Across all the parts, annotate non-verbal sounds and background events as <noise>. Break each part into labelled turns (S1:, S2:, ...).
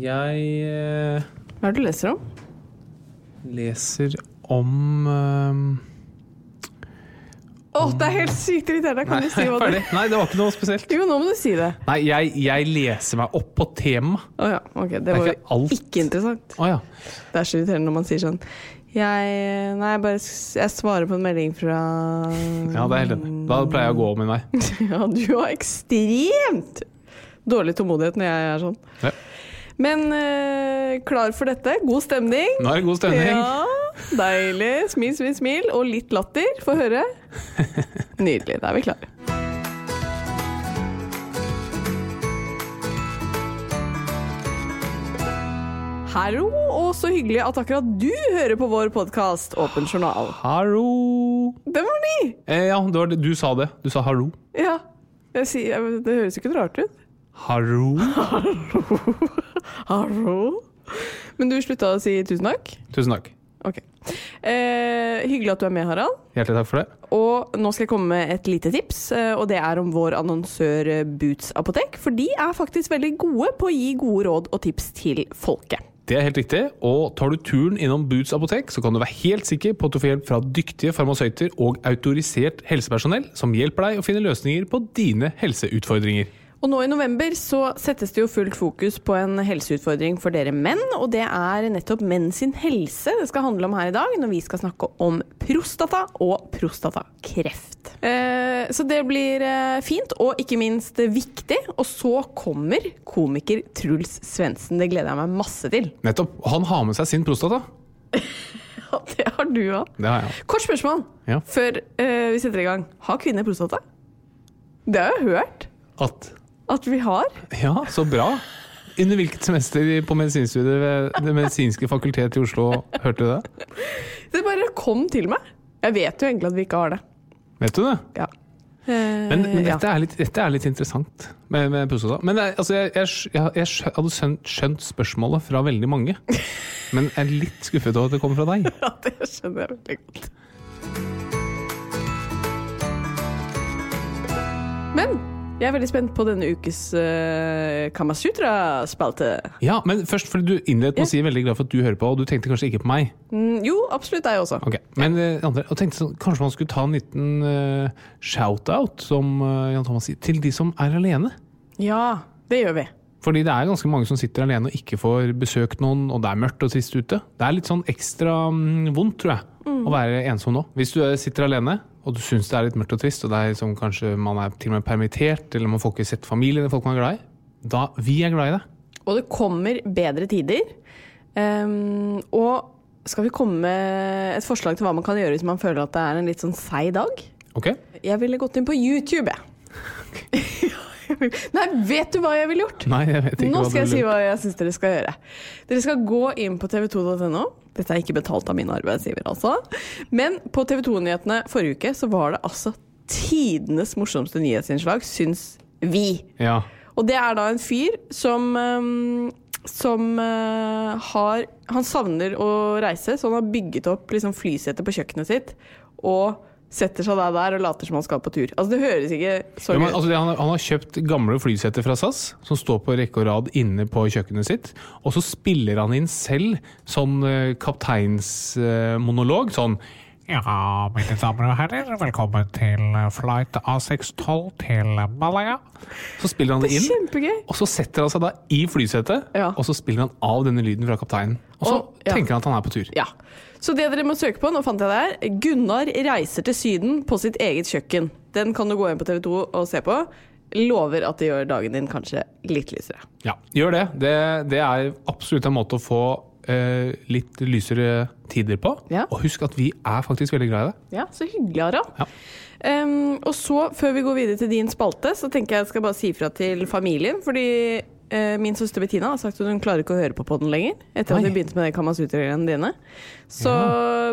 S1: Jeg eh,
S2: Hva er det du leser om?
S1: leser om um,
S2: Å, det er helt sykt irriterende! Kan du si hva <laughs> du
S1: Nei, det var ikke noe spesielt.
S2: Jo, nå må du si det.
S1: Nei, jeg, jeg leser meg opp på tema.
S2: Å ja, ok. Det
S1: det
S2: var jo ikke interessant.
S1: Oh, ja.
S2: Det er så irriterende når man sier sånn Jeg Nei, bare Jeg svarer på en melding fra <laughs>
S1: ja, det er helt enig. Da pleier jeg å gå min vei. <laughs>
S2: Ja, du har ekstremt dårlig tålmodighet når jeg er sånn.
S1: Ja.
S2: Men eh, klar for dette. God stemning.
S1: Nå er det god stemning.
S2: Ja, deilig. Smil, smil, smil. Og litt latter. Få høre. <laughs> Nydelig. Da er vi klare. Hallo, og så hyggelig at akkurat du hører på vår podkast Åpen journal.
S1: Hallo.
S2: Det var ny!
S1: Eh, ja, det var det. du sa det. Du sa hallo.
S2: Ja. Jeg sier, det høres ikke noe rart ut.
S1: Hallo.
S2: Hallo. Men du slutta å si tusen takk?
S1: Tusen takk.
S2: Ok. Eh, hyggelig at du er med, Harald.
S1: Hjertelig takk for det.
S2: Og nå skal jeg komme med et lite tips, eh, og det er om vår annonsør eh, Boots apotek. For de er faktisk veldig gode på å gi gode råd og tips til folket.
S1: Det er helt riktig, og tar du turen innom Boots apotek, så kan du være helt sikker på at du får hjelp fra dyktige farmasøyter og autorisert helsepersonell som hjelper deg å finne løsninger på dine helseutfordringer.
S2: Og nå i november så settes det jo fullt fokus på en helseutfordring for dere menn, og det er nettopp menn sin helse det skal handle om her i dag, når vi skal snakke om prostata og prostatakreft. Eh, så det blir eh, fint, og ikke minst viktig. Og så kommer komiker Truls Svendsen. Det gleder jeg meg masse til.
S1: Nettopp. Han har med seg sin prostata. <laughs>
S2: Ja, det har du òg. Kort spørsmål
S1: Ja.
S2: før eh, vi setter i gang. Har kvinner prostata? Det har jeg hørt
S1: At
S2: at vi har.
S1: Ja, så bra. Under hvilket semester på medisinstudiet ved Det medisinske fakultet i Oslo hørte du det?
S2: Det bare kom til meg. Jeg vet jo egentlig at vi ikke har det.
S1: Vet du det?
S2: Ja. Eh,
S1: Men, men
S2: ja.
S1: dette, er litt, dette er litt interessant med, med prostata. Men altså, jeg, jeg, jeg, jeg hadde skjønt spørsmålet fra veldig mange. Men jeg er litt skuffet over at det kommer fra deg. <laughs>
S2: Ja, det skjønner jeg veldig godt. Men jeg er veldig spent på denne ukes uh, Kamasutra-spalte.
S1: Ja, men først fordi du innledet med å si veldig glad for at du hører på, og du tenkte kanskje ikke på meg.
S2: Mm, jo, absolutt deg også.
S1: Ok, Men uh, andre, og tenkte sånn, kanskje man skulle ta en liten uh, shout-out, som eh, Jan Thomas sier, til de som er alene.
S2: Ja, det gjør vi.
S1: Fordi det er ganske mange som sitter alene og ikke får besøkt noen, og det er mørkt og trist ute. Det er litt sånn ekstra um, vondt, tror jeg, å være ensom nå. Hvis du eh, sitter alene, og du syns det er litt mørkt og trist, og det er liksom, kanskje man er til og med permittert, eller man får ikke sett familien eller folk man er glad i, da vi er glad i det.
S2: Og det kommer bedre tider. Um, og skal vi komme med et forslag til hva man kan gjøre hvis man føler at det er en litt sånn seig dag?
S1: Ok?
S2: Jeg ville gått inn på YouTube, jeg. <laughs> <laughs> <laughs> Nei, vet du hva jeg ville gjort?
S1: Nei, jeg vet ikke
S2: Nå
S1: hva
S2: skal jeg si hva jeg syns dere skal gjøre. Dere skal gå inn på tv2.no. Dette er ikke betalt av min arbeidsgiver, altså. Men på TV 2-nyhetene forrige uke så var det altså tidenes morsomste nyhetsinnslag, syns vi.
S1: Ja.
S2: Og det er da en fyr som ehm, som eh, har Han savner å reise, så han har bygget opp liksom, flysetet på kjøkkenet sitt. Og setter seg der, der og later som han skal på tur. Altså Det høres ikke så
S1: Ja, men, altså, det, han, han har kjøpt gamle flysetter fra SAS, som står på rekke og rad inne på kjøkkenet sitt. Og så spiller han inn selv sånn uh, kapteinsmonolog. sånn
S3: Ja, mine damer og herrer, velkommen til flight A612 til Malaya.
S1: Så spiller han det inn,
S2: Kjempegøy!
S1: og så setter han seg da i flysetet,
S2: Ja.
S1: og så spiller han av denne lyden fra kapteinen. Og så
S2: Og- ja.
S1: tenker han at han er på tur.
S2: Ja. Så det dere må søke på, nå fant jeg det her. Gunnar reiser til Syden på sitt eget kjøkken. Den kan du gå inn på TV2 og se på. Lover at det gjør dagen din kanskje litt lysere.
S1: Ja, gjør det. Det, det er absolutt en måte å få eh, litt lysere tider på.
S2: Ja.
S1: Og husk at vi er faktisk veldig glad i det.
S2: Ja, så hyggelig, Harald.
S1: Ja.
S2: Um, og så, før vi går videre til din spalte, så tenker jeg jeg skal bare si ifra til familien. Fordi min søster Bettina har sagt at hun klarer ikke å høre på podden lenger. Etter
S1: Oi.
S2: at vi begynte med Kamasutra-greiene dine. Så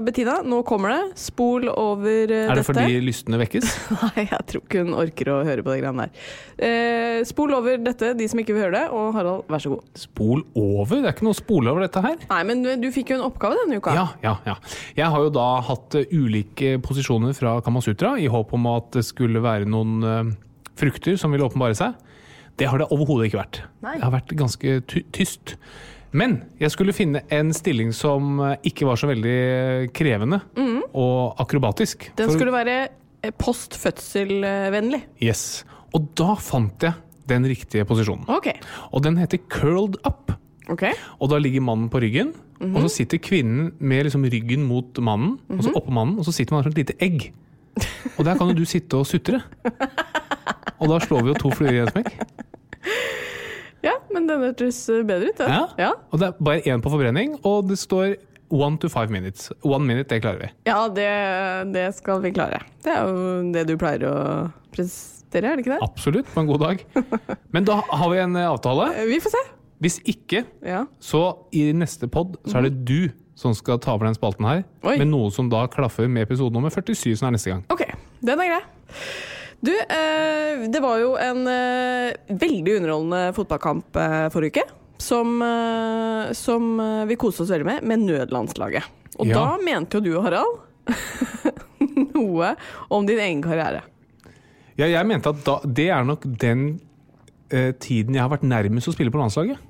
S2: Bettina, nå kommer det. Spol over eh,
S1: Er det
S2: dette.
S1: fordi lystene vekkes? <laughs>
S2: Nei, jeg tror ikke hun orker å høre på de greiene der. Eh, spol over dette, de som ikke vil høre det. Og Harald, vær så god.
S1: Spol over? Det er ikke noe å spole over dette her.
S2: Nei, men du, du fikk jo en oppgave denne uka.
S1: Ja, ja, ja. Jeg har jo da hatt eh, ulike posisjoner fra Kamasutra i håp om at det skulle være noen eh, frukter som ville åpenbare seg. Det har det overhodet ikke vært.
S2: Nei.
S1: Det har vært ganske ty tyst. Men jeg skulle finne en stilling som eh, ikke var så veldig krevende og akrobatisk.
S2: Mhm. Den skulle være postfødselvennlig post-fødsel-vennlig.
S1: Yes. Og da fant jeg den riktige posisjonen.
S2: Okay.
S1: Og den heter curled up.
S2: Okay.
S1: Og da ligger mannen på ryggen, og så sitter kvinnen med liksom ryggen mot mannen, og så oppå mannen, og så sitter man som et lite egg. Og der kan jo du sitte og sutre. <laughs> Og da slår vi jo to fluer i en smekk.
S2: Ja, men den hørtes bedre ut.
S1: Ja.
S2: Ja.
S1: Og det er bare én på forbrenning, og det står one to five minutes. One minute, det klarer vi.
S2: Ja, det, det skal vi klare. Det er jo det du pleier å prestere, er det ikke det?
S1: Absolutt, på en god dag. <laughs> Men da har vi en eh, avtale.
S2: Eh, Vi får se.
S1: Hvis ikke,
S2: Ja.
S1: så i neste pod så er det du som skal ta over den spalten her,
S2: Oi.
S1: med noe som da klaffer med episode nummer 47, som er neste gang.
S2: Ok, den er grei. Du, eh, det var jo en eh, veldig underholdende fotballkamp eh, forrige uke. Som, som vi koste oss veldig med, med nødlandslaget. Og
S1: Ja.
S2: da mente jo du, Harald, <laughs> noe om din egen karriere.
S1: Ja, jeg mente at da, det er nok den eh, tiden jeg har vært nærmest å spille på landslaget.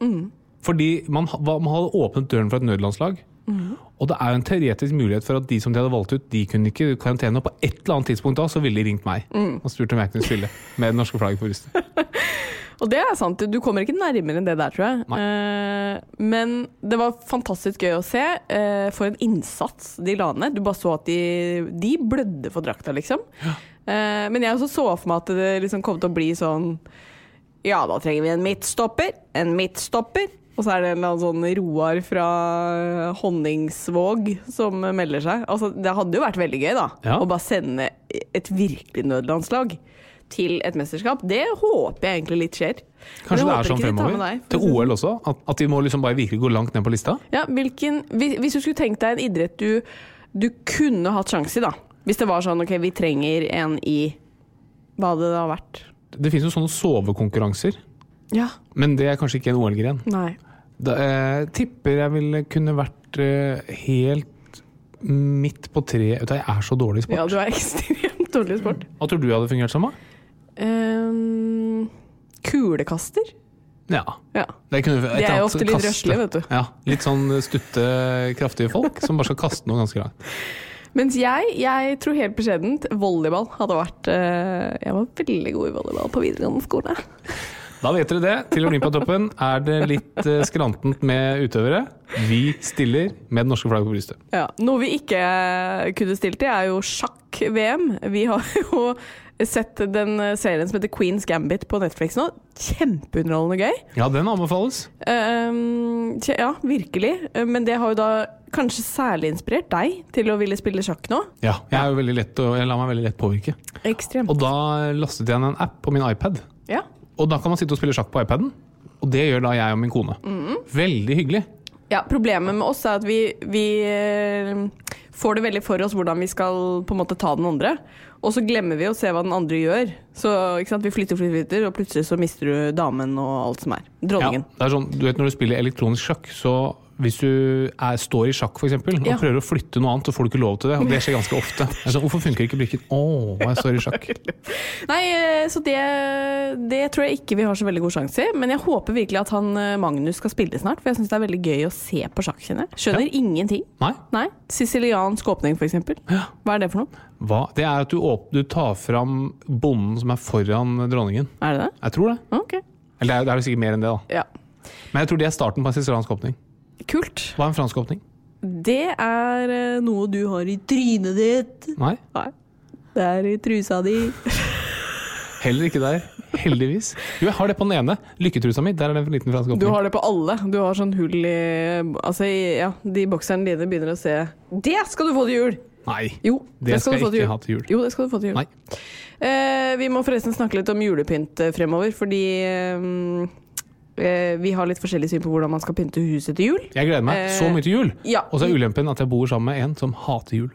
S1: Fordi man, man hadde åpnet døren for et nødlandslag. Og det er jo en teoretisk mulighet for at de som de hadde valgt ut, de kunne ikke karantene. Og på et eller annet tidspunkt da, så ville de ringt meg og spurt om jeg kunne spille med det norske flagget på brystet. <laughs>
S2: Og det er sant, du kommer ikke nærmere enn det der, tror jeg. Eh, men det var fantastisk gøy å se. eh, for en innsats de la ned. Du bare så at de, de blødde for drakta, liksom. Eh, men jeg også så for meg at det liksom kom til å bli sånn Ja, da trenger vi en midtstopper. En midtstopper. Og så er det en eller annen sånn Roar fra Honningsvåg som melder seg. Altså, det hadde jo vært veldig gøy, da.
S1: Ja.
S2: Å bare sende et virkelig nødlandslag til et mesterskap. Det håper jeg egentlig litt skjer.
S1: Kanskje det er sånn fremover.
S2: deg,
S1: Til OL også. At, at de må liksom bare virkelig gå langt ned på lista.
S2: sånn. Ja, hvilken, hvis hvis du skulle tenkt deg en idrett du, du kunne hatt sjanse i, da. Hvis det var sånn ok, vi trenger en i Hva hadde det da vært?
S1: Det finnes jo sånne sovekonkurranser,
S2: Ja.
S1: men det er kanskje ikke en OL-gren.
S2: Nei.
S1: Da jeg tipper jeg ville kunne vært eh, helt midt på treet. Jeg er så dårlig i sport.
S2: Ja, du er <laughs> ekstremt dårlig i sport.
S1: Hva tror du hadde fungert som? da?
S2: Um, kulekaster?
S1: Ja.
S2: Ja.
S1: Det kunne,
S2: det er jo ofte litt røslige, vet du.
S1: Ja, Litt sånn stutte, kraftige folk som bare skal kaste noe ganske langt.
S2: Mens jeg, jeg tror helt beskjedent volleyball hadde vært eh, Jeg var veldig god i volleyball på videregående skole.
S1: Da vet dere det. Til Olympiatoppen er det litt eh, skrantent med utøvere. Vi stiller med det norske flagget på brystet.
S2: Ja, Noe vi ikke kunne stilt i, er jo sjakk-VM. Vi har <laughs> jo sett den serien som heter Queen's Gambit på Netflix nå. Kjempeunderholdende gøy.
S1: Ja, den anbefales.
S2: Ehm, ja, virkelig. Eh, Men det har jo da kanskje særlig inspirert deg til å ville spille sjakk nå.
S1: Ja, jeg, er lett jeg lar meg veldig lett påvirke.
S2: Ekstremt.
S1: Og da lastet jeg ned en app på min iPad.
S2: Ja.
S1: Og da kan man sitte og spille sjakk på iPaden. Og det gjør da jeg og min kone. Veldig hyggelig.
S2: Ja, Problemet med oss er at vi, vi eh, får det veldig for oss hvordan vi skal på en måte ta den andre. Og så glemmer vi å se hva den andre gjør. Så? Vi flytter, flytter, flytter, og plutselig så mister du damen og alt som er.
S1: Ja, det er sånn, du vet Når du spiller elektronisk sjakk, så hvis du er, står i sjakk eksempel, og
S2: Ja.
S1: prøver å flytte noe annet, så får du ikke lov til det. Og det skjer ganske ofte. Er sånn, Hvorfor funker ikke brikken? Å, jeg står i sjakk. <laughs>
S2: Nei, eh, så det, det tror jeg ikke vi har så veldig god sjanse i. Men jeg håper virkelig at han eh, Magnus skal spille snart, for jeg syns det er veldig gøy å se på sjakk. kjenner jeg. Skjønner ingenting.
S1: Nei?
S2: Nei. Siciliansk åpning, eksempel. Hva er det for noe?
S1: Hva? Det er at du, åpner, du tar fram bonden som er foran dronningen.
S2: Er det det?
S1: Jeg tror det.
S2: Ok.
S1: Eller det er, det er sikkert mer enn det, da.
S2: Ja.
S1: Men jeg tror det er starten på en siciliansk åpning.
S2: Kult.
S1: Hva er en fransk åpning?
S2: Det er eh, noe du har i trynet ditt.
S1: Nei,
S2: Nei. Det er i trusa di. <laughs>
S1: heller ikke der. Heldigvis. Jo, jeg har det på den ene. Lykketrusa mi. Der er det en liten fransk åpning.
S2: Du har det på alle. Du har sånn hull i Altså, ja, de bokserne dine begynner å se Det skal du få til jul!
S1: Nei.
S2: Jo,
S1: Det skal
S2: du
S1: jeg ikke ha til jul.
S2: Jo, det skal du få til jul. Eh, vi må forresten snakke litt om julepynt eh, fremover, fordi eh, vi har litt forskjellig syn på hvordan man skal pynte huset til jul.
S1: Jeg gleder meg så
S2: Eh,
S1: mye til jul.
S2: Ja,
S1: Og så er ulempen at jeg bor sammen med en som hater jul.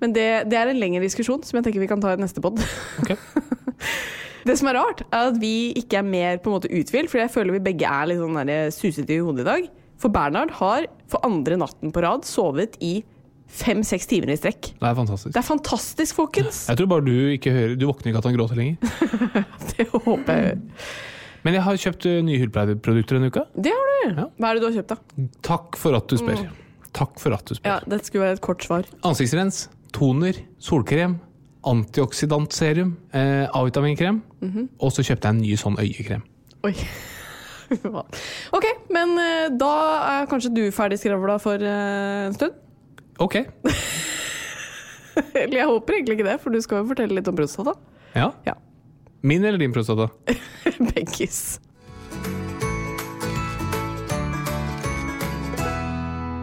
S2: Men det, det er en lengre diskusjon som jeg tenker vi kan ta i neste pod.
S1: Okay. <laughs>
S2: Det som er rart, er at vi ikke er mer på en måte uthvilt, for jeg føler vi begge er litt sånn susete i hodet i dag. For Bernhard har for andre natten på rad sovet i fem-seks timer i strekk.
S1: Det er fantastisk.
S2: Det er fantastisk, folkens!
S1: Jeg tror bare du ikke hører Du våkner ikke at han gråter lenger. <laughs>
S2: Det håper jeg.
S1: Men jeg har kjøpt eh, nye hudpleieprodukter denne uka.
S2: Det har du!
S1: Ja.
S2: Hva er det du har kjøpt, da?
S1: Takk for at du spør. Takk for at du spør.
S2: Ja, Dette skulle være et kort svar.
S1: Ansiktsrens, toner, solkrem, antioksidantserum, eh, A-vitaminkrem. Og så kjøpte jeg en ny sånn øyekrem.
S2: Oi. <laughs> OK, men eh, da er kanskje du ferdig skravla for eh, en stund?
S1: Ok. <laughs>
S2: Eller jeg håper egentlig ikke det, for du skal jo fortelle litt om prostata.
S1: Ja.
S2: Ja.
S1: Min eller din prostata? <laughs>
S2: Begges.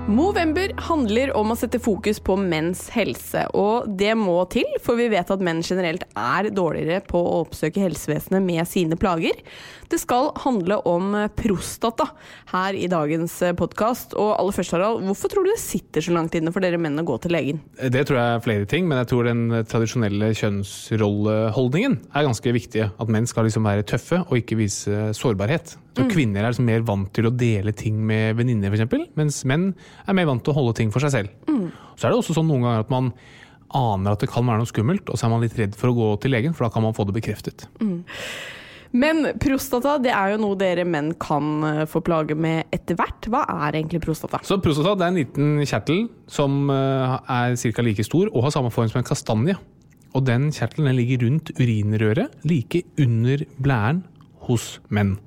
S2: Movember handler om å sette fokus på menns helse, og det må til, for vi vet at menn generelt er dårligere på å oppsøke helsevesenet med sine plager. Det skal handle om prostata her i dagens podkast. Og aller først, Harald, hvorfor tror du det sitter så langt inne for dere menn å gå til legen?
S1: Det tror jeg er flere ting, men jeg tror den tradisjonelle kjønnsrolleholdningen er ganske viktig. At menn skal liksom være tøffe og ikke vise sårbarhet. Så mm. Kvinner er liksom mer vant til å dele ting med venninner, f.eks., mens menn er mer vant til å holde ting for seg selv. Så er det også sånn noen ganger at man aner at det kan være noe skummelt, og så er man litt redd for å gå til legen, for da kan man få det bekreftet.
S2: Men prostata det er jo noe dere menn kan eh, få plage med etter hvert. Hva er egentlig prostata?
S1: Så prostata det er en liten kjertel som eh, er ca. like stor og har samme form som en kastanje. Og den kjertelen den ligger rundt urinrøret, like under blæren hos menn.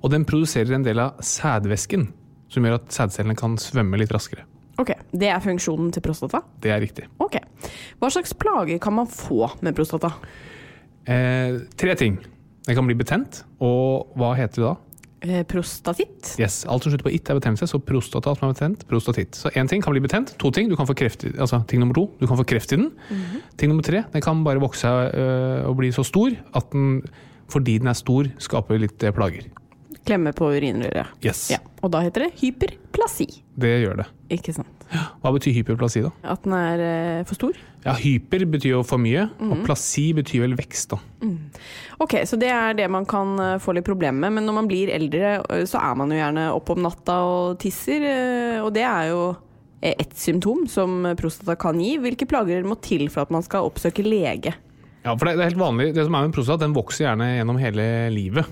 S1: Og den produserer en del av sædvæsken, som gjør at sædcellene kan svømme litt raskere.
S2: Ok, Det er funksjonen til prostata?
S1: Det er riktig.
S2: Ok. Hva slags plager kan man få med prostata?
S1: Eh, tre ting. Den kan bli betent, og hva heter det da?
S2: Eh, prostatitt?
S1: Yes, Alt som slutter på it er betennelse, så prostata som er betent, prostatitt. Så én ting kan bli betent, to ting. Du kan få kreft, i- altså ting nummer to, du kan få kreft i den. Ting nummer tre, den kan bare vokse øh, og bli så stor at den, fordi den er stor, skaper litt eh, plager.
S2: Klemme på urinrøret.
S1: Yes,
S2: Ja. Og da heter det hyperplasi.
S1: det gjør det.
S2: Ikke sant?
S1: Hva betyr hyperplasi, da?
S2: At den er eh, for stor?
S1: Ja, Hyper betyr jo for mye, og plasi betyr vel vekst. da.
S2: Ok, så det er det man kan eh, få litt problemer med. Men når man blir eldre, eh, så er man jo gjerne oppe om natta og tisser. eh, Og det er jo ett symptom som prostata kan gi. Hvilke plager må til for at man skal oppsøke lege?
S1: Ja, for det, det er helt vanlig. Det som er med prostata, den vokser gjerne gjennom hele livet.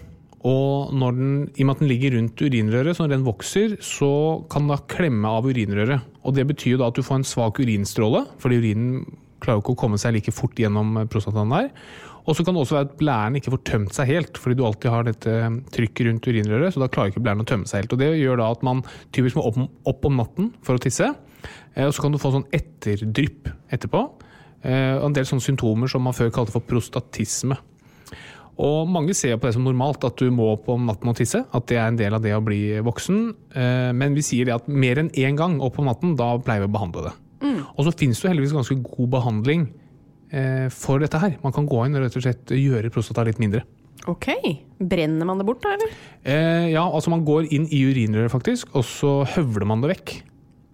S1: Og når den, i og med at den ligger rundt urinrøret, så når den vokser, så kan den da klemme av urinrøret. Og det betyr jo da at du får en svak urinstråle, fordi urinen klarer jo ikke å komme seg like fort gjennom prostataen der. Og så kan det også være at blæren ikke får tømt seg helt, fordi du alltid har dette trykket rundt urinrøret, så da klarer ikke blæren å tømme seg helt. Og det gjør da at man typisk må opp, opp om natten for å tisse, eh, og så kan du få sånn etterdrypp etterpå. Eh, og en del sånne symptomer som man før kalte for prostatisme. Og mange ser på det som normalt at du må opp om natten og tisse, at det er en del av det å bli voksen. Eh, Men vi sier det at mer enn én gang opp om natten, da pleier vi å behandle det. Og så finnes det heldigvis ganske god behandling eh, for dette her. Man kan gå inn og rett og slett gjøre prostata litt mindre.
S2: Ok. Brenner man det bort, da, eller?
S1: Eh, ja, altså man går inn i urinrøret faktisk, og så høvler man det vekk.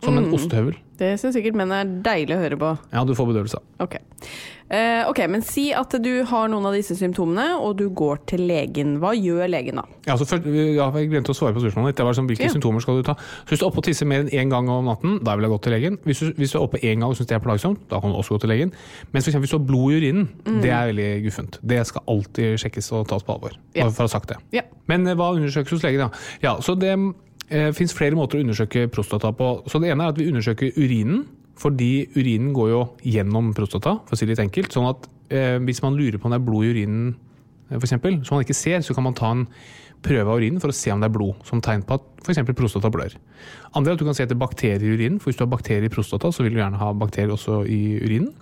S1: Som en ostehøvel.
S2: Det syns sikkert menn er deilig å høre på.
S1: Ja, du får bedøvelse.
S2: Okay. Eh, ok, Men si at du har noen av disse symptomene, og du går til legen. Hva gjør legen da?
S1: Ja, altså først, ja, jeg glemte å svare på spørsmålet ditt. Det var sånn, Hvilke
S2: Ja.
S1: symptomer skal du ta? Så Hvis du er oppe og tisser mer enn én gang om natten, da vil jeg gå til legen. Hvis du, hvis du er oppe én gang og syns det er plagsomt, da kan du også gå til legen. Men for hvis du har blod i urinen, det er veldig guffent. Det skal alltid sjekkes og tas på alvor.
S2: Ja.
S1: For å ha sagt det.
S2: Ja.
S1: Men eh, hva undersøkes hos legen, da? Ja, så det eh, fins flere måter å undersøke prostata på. Så det ene er at vi undersøker urinen. Fordi urinen går jo gjennom prostata, for å si det litt enkelt. Sånn at eh, hvis man lurer på om det er blod i urinen, eh, for eksempel, som man ikke ser, så kan man ta en prøve av urinen for å se om det er blod, som tegn på at f.eks. prostata blør. Andre er at du kan se etter bakterier i urinen, for hvis du har bakterier i prostata, så vil du gjerne ha bakterier også i urinen.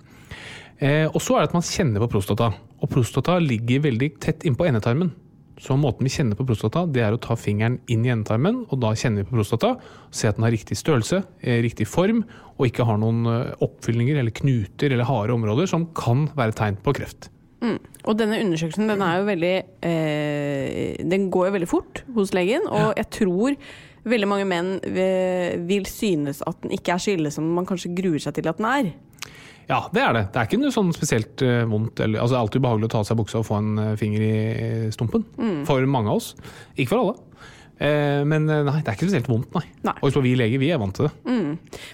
S1: Eh, og så er det at man kjenner på prostata. Og prostata ligger veldig tett innpå endetarmen. Så måten vi kjenner på prostata, det er å ta fingeren inn i endetarmen, og da kjenner vi på prostata, se at den har riktig størrelse, eh, riktig form, og ikke har noen eh, oppfyllinger eller knuter eller harde områder som kan være tegn på kreft.
S2: Mm. Og denne undersøkelsen den veldig eh, Den går jo veldig fort hos legen, og jeg tror veldig mange menn eh, vil synes at den ikke er så ille som man kanskje gruer seg til at den er.
S1: Ja, det er det. Det er ikke noe sånn spesielt eh, vondt. Eller, altså, det er alltid behagelig å ta av seg buksa og få en eh, finger i stumpen. stumpen. For mange av oss. Ikke for alle. Eh, men nei, det er ikke spesielt vondt, nei.
S2: Nei.
S1: Og vi leger, vi er vant til det.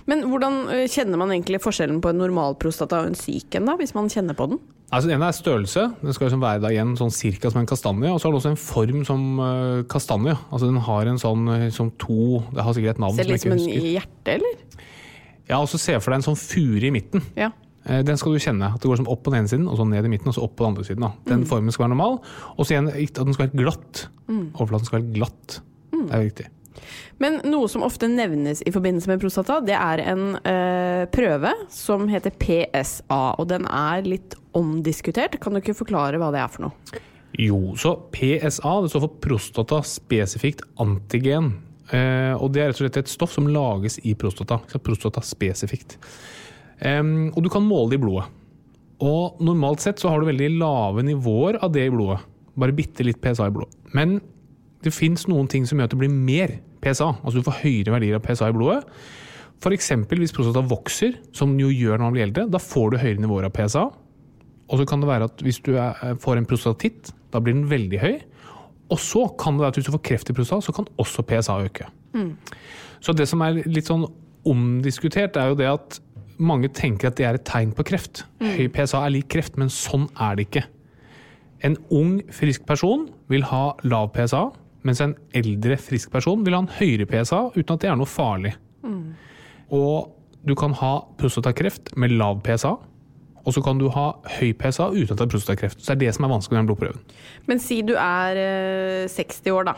S2: Men hvordan kjenner man egentlig forskjellen på en normal prostata og en syk en, da, hvis man kjenner på den?
S1: Altså, Den ene er størrelse. Den skal liksom være da igjen sånn cirka som en kastanje. Og så har den også en form som uh, kastanje. Altså Den har en sånn som to Det har sikkert et navn
S2: Ser
S1: som
S2: det
S1: Ser
S2: litt som en hjerte, eller?
S1: Ja, og så Se for deg en sånn fure i midten.
S2: Ja.
S1: Eh, Den skal du kjenne. At det går som opp på den ene siden, og så ned i midten, og så opp på den andre siden. Da. Den formen skal være normal. Og så igjen at den skal være glatt. Overflaten skal være glatt. Det er viktig.
S2: Men noe som ofte nevnes i forbindelse med prostata, det er en øh, prøve som heter PSA. Og den er litt omdiskutert. Kan du ikke forklare hva det er for noe?
S1: Jo, så PSA det står for prostata spesifikt antigen. Eh, og det er rett og slett et stoff som lages i prostata. Prostata spesifikt. Og du kan måle det i blodet. Og normalt sett så har du veldig lave nivåer av det i blodet. Bare bitte litt PSA i blodet. Men det fins noen ting som gjør at det blir mer PSA. Altså du får høyere verdier av PSA i blodet. F.eks. hvis prostata vokser, som den jo gjør når man blir eldre, da får du høyere nivåer av PSA. Og så kan det være at hvis du er, får en prostatitt, da blir den veldig høy. Og så kan det være at hvis du får kreft i prostata, så kan også PSA øke. Så det som er litt sånn omdiskutert, er jo det at mange tenker at det er et tegn på kreft. Høy PSA er lik kreft, men sånn er det ikke. En ung, frisk person vil ha lav PSA, mens en eldre, frisk person vil ha en høyere PSA uten at det er noe farlig. Og du kan ha prostatakreft med lav PSA, og så kan du ha høy PSA uten at det er prostatakreft. Så det er det som er vanskelig med den blodprøven.
S2: Men si du er eh, 60 år, da.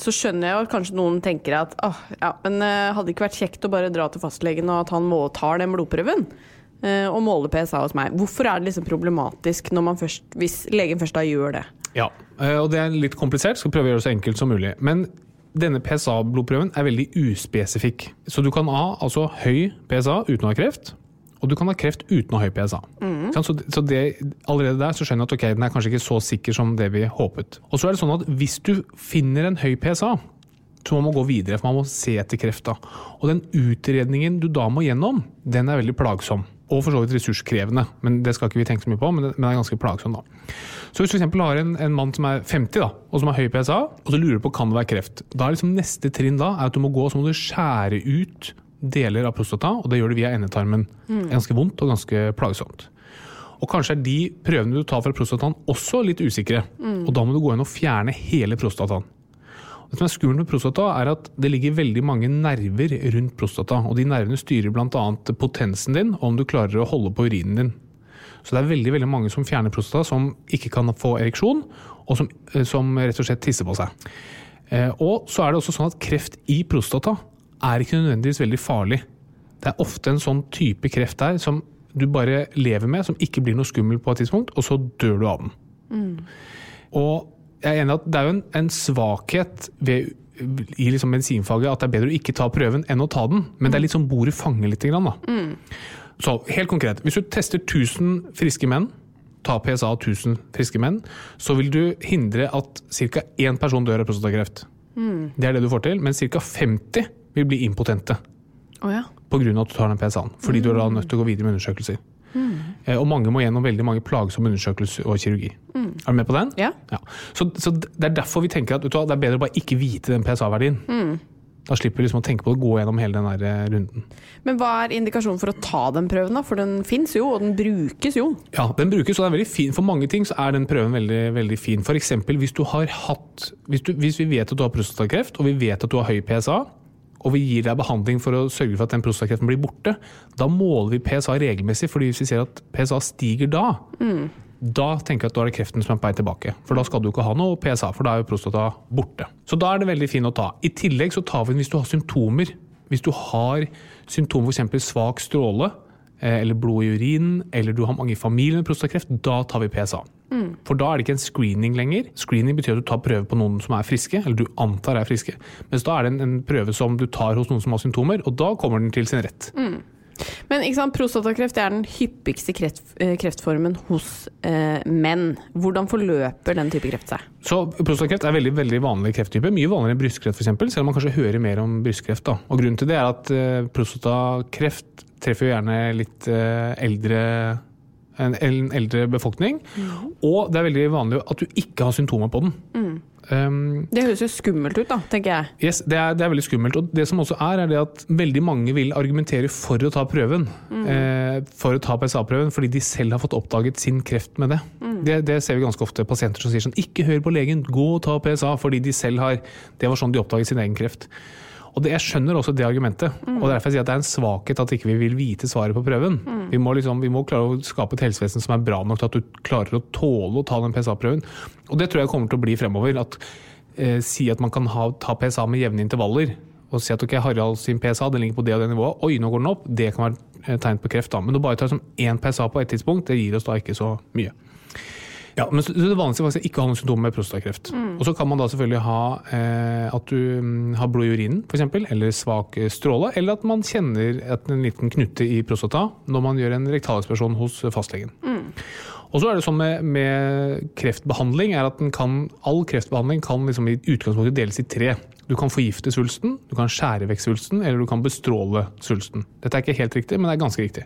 S2: Så skjønner jeg at kanskje noen tenker at åh, ja, men eh, hadde det ikke vært kjekt å bare dra til fastlegen og at han må tar den blodprøven? eh, og måle PSA hos meg. Hvorfor er det liksom problematisk når man først, hvis legen først da gjør det?
S1: Ja, eh, og det er litt komplisert. Skal prøve å gjøre det så enkelt som mulig. Men denne PSA-blodprøven er veldig uspesifikk. Så du kan ha altså høy PSA uten å ha kreft, og du kan ha kreft uten å ha høy PSA. Mm. Så, så det, allerede der så skjønner jeg at ok, den er kanskje ikke så sikker som det vi håpet. Og så er det sånn at hvis du finner en høy PSA, så må man gå videre, for man må se etter kreft. Og den utredningen du da må gjennom, den er veldig plagsom. Og for så vidt ressurskrevende, men det skal ikke vi tenke så mye på. Men det, men det er ganske plagsom, da. Så hvis du f.eks. har en, en mann som er 50, da, og som har høy PSA, og så lurer du på kan det være kreft, da er liksom neste trinn da er at du må gå og så må du skjære ut deler av prostata, og det gjør det via endetarmen. Det er Ganske vondt og ganske plagsomt. Og kanskje er de prøvene du tar fra prostataen også litt usikre. Og da må du gå inn og fjerne hele prostataen. Det som er skummelt med prostata, er at det ligger veldig mange nerver rundt prostata. Og de nervene styrer bl.a. potensen din, og om du klarer å holde på urinen din. Så det er veldig veldig mange som fjerner prostata, som ikke kan få ereksjon, og som, eh, som rett og slett tisser på seg. Eh, Og så er det også sånn at kreft i prostata er ikke nødvendigvis veldig farlig. Det er ofte en sånn type kreft der som du bare lever med, som ikke blir noe skummel på et tidspunkt, og så dør du av den. Og jeg er enig at det er jo en, en svakhet ved, i liksom medisinfaget at det er bedre å ikke ta prøven enn å ta den, men det er litt sånn bordet fanger litt. Grann, da. Så helt konkret, hvis du tester 1000 friske menn ta PSA av 1000 friske menn, så vil du hindre at ca. én person dør av prostatakreft. Det er det du får til, men ca. 50 vil bli impotente
S2: Oh, ja.
S1: pga. at du tar den PSA-en. Fordi du er da nødt til å gå videre med undersøkelser. Eh, Og mange må gjennom veldig mange plagsomme undersøkelser og kirurgi. Er du med på den?
S2: Ja.
S1: Så, så det er derfor vi tenker at du det er bedre å bare ikke vite den PSA-verdien. Da slipper vi liksom å tenke på å gå gjennom hele den der eh, runden.
S2: Men hva er indikasjonen for å ta den prøven, da? For den fins jo, og den brukes jo.
S1: Ja, den brukes, og den er veldig fin. For mange ting så er den prøven veldig, veldig fin. Eksempel hvis du har hatt hvis, du, hvis vi vet at du har prostatakreft, og vi vet at du har høy PSA, og vi gir deg behandling for å sørge for at den prostatakreften blir borte, da måler vi PSA regelmessig, fordi hvis vi ser at PSA stiger da, da tenker jeg at er det kreften som er på vei tilbake. For da skal du ikke ha noe PSA, for da er jo prostata borte. Så da er det veldig fint å ta. I tillegg så tar vi den hvis du har symptomer. Hvis du har symptomer f.eks. svak stråle, eh, eller blod i urinen, eller du har mange i familien med prostatakreft, da tar vi PSA. For da er det ikke en screening lenger. Screening betyr at du tar prøve på noen som er friske, eller du antar er friske. Mens da er det en, en prøve som du tar hos noen som har symptomer, og da kommer den til sin rett.
S2: Men ikke sant, prostatakreft er den hyppigste kreft, eh, kreftformen hos eh, menn. Hvordan forløper den type kreft seg?
S1: Så Prostatakreft er veldig veldig vanlig krefttype. Mye vanligere enn brystkreft, eksempel, selv om man kanskje hører mer om brystkreft. Da. Og Grunnen til det er at eh, prostatakreft treffer gjerne litt eh, eldre en, en eldre befolkning. Og det er veldig vanlig at du ikke har symptomer på den. Um,
S2: Det høres jo skummelt ut, da, tenker jeg.
S1: Yes, det er, det er veldig skummelt. Og det som også er, er det at veldig mange vil argumentere for å ta prøven. Eh, for å ta PSA-prøven, fordi de selv har fått oppdaget sin kreft med det. det. Det ser vi ganske ofte. Pasienter som sier sånn Ikke hør på legen, gå og ta PSA. Fordi de selv har Det var sånn de oppdaget sin egen kreft. Og det, Jeg skjønner også det argumentet. og Derfor jeg sier at det er en svakhet at ikke vi vil vite svaret på prøven. Vi, må liksom, vi må klare å skape et helsevesen som er bra nok til at du klarer å tåle å ta den PSA-prøven. Og Det tror jeg kommer til å bli fremover. at eh, Si at man kan ha, ta PSA med jevne intervaller. Og si at ok, Harald sin PSA den ligger på det og det nivået. Oi, nå går den opp. Det kan være eh, tegn på kreft. da. Men å bare ta som én PSA på et tidspunkt, det gir oss da ikke så mye. Ja, men så- så Det vanligste er faktisk å ha noen symptomer med prostatakreft. Og Så kan man da selvfølgelig ha eh, at du mm, har blod i urinen, f.eks., eller svak eh, stråle, eller at man kjenner at en liten knutte i prostata når man gjør en rektalekspresjon hos fastlegen. Og så er det sånn med, med kreftbehandling er at den kan, all kreftbehandling kan liksom i utgangspunktet deles i tre. Du kan forgifte svulsten, du kan skjære vekk svulsten, eller du kan bestråle svulsten. Dette er ikke helt riktig, men det er ganske riktig.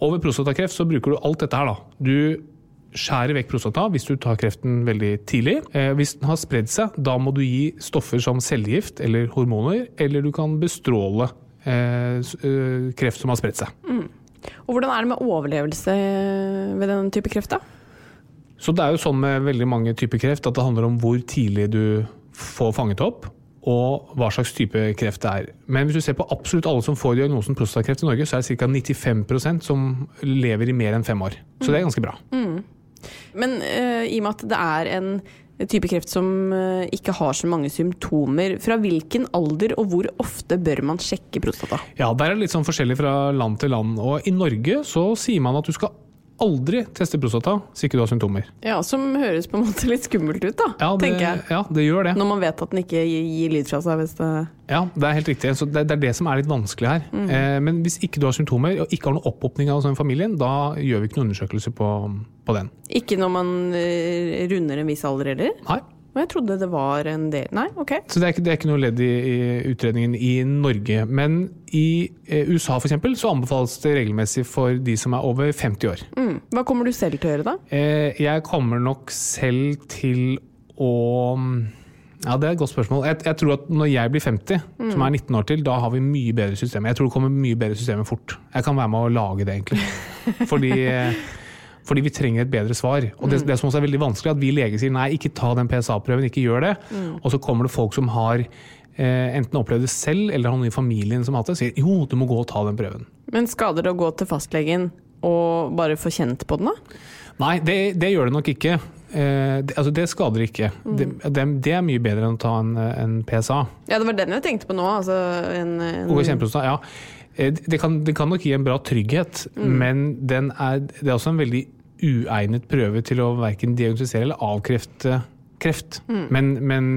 S1: Og ved prostatakreft så bruker du alt dette her. da. Du skjærer vekk prostata hvis du tar kreften veldig tidlig. Eh, hvis den har spredd seg, da må du gi stoffer som cellegift eller hormoner, eller du kan bestråle eh, eh, kreft som har spredt seg.
S2: Og hvordan er det med overlevelse ved den type kreft, da?
S1: Så det er jo sånn med veldig mange typer kreft at det handler om hvor tidlig du får fanget opp, og hva slags type kreft det er. Men hvis du ser på absolutt alle som får diagnosen prostatakreft i Norge, så er det ca. 95% som lever i mer enn fem år. Så det er ganske bra.
S2: Men uh, i og med at det er en type kreft som uh, ikke har så mange symptomer, fra hvilken alder og hvor ofte bør man sjekke prostata?
S1: Ja, der er det litt sånn forskjellig fra land til land. Og i Norge så sier man at du skal aldri teste prostata hvis ikke du har symptomer.
S2: Ja, Som høres på en måte litt skummelt ut, da,
S1: Ja, det,
S2: tenker jeg.
S1: ja, det gjør det.
S2: Når man vet at den ikke gir, gir lyd fra seg hvis det
S1: Ja, det er helt riktig. Så det, det er det som er litt vanskelig her. Eh, men hvis ikke du har symptomer og ikke har noen opphopning av den familien, da gjør vi ikke noen undersøkelse på, på den.
S2: Ikke når man eh, runder en viss alder heller?
S1: Nei.
S2: Og jeg trodde det var en del Nei, ok.
S1: Så det er ikke, det er ikke noe ledd i, i utredningen i Norge. Men i eh, USA eksempel, så anbefales det regelmessig for de som er over 50 år.
S2: Mm. Hva kommer du selv til å gjøre, da?
S1: Eh, jeg kommer nok selv til å Ja, det er et godt spørsmål. Jeg, jeg tror at når jeg blir 50, som er 19 år til, da har vi mye bedre systemer. Jeg tror det kommer mye bedre systemer fort. Jeg kan være med å lage det, egentlig. <laughs> Fordi, eh, fordi vi trenger et bedre svar. Og det, det som også er veldig vanskelig, at vi leger sier nei, ikke ta den PSA-prøven, ikke gjør det. Og så kommer det folk som har eh, enten opplevd det selv, eller har noen i familien som har hatt det, sier jo, du må gå og ta den prøven.
S2: Men skader det å gå til fastlegen og bare få kjent på den, da?
S1: Nei, det, det gjør det nok ikke. Eh, det, altså det skader ikke. Det, det, det er mye bedre enn å ta en, en PSA.
S2: Ja, det var den jeg tenkte på nå. Altså en, en
S1: Og ja. Eh, Det kan, det kan nok gi en bra trygghet, men den er, det er også en veldig uegnet prøve til å verken diagnostisere eller avkrefte kreft. Men, men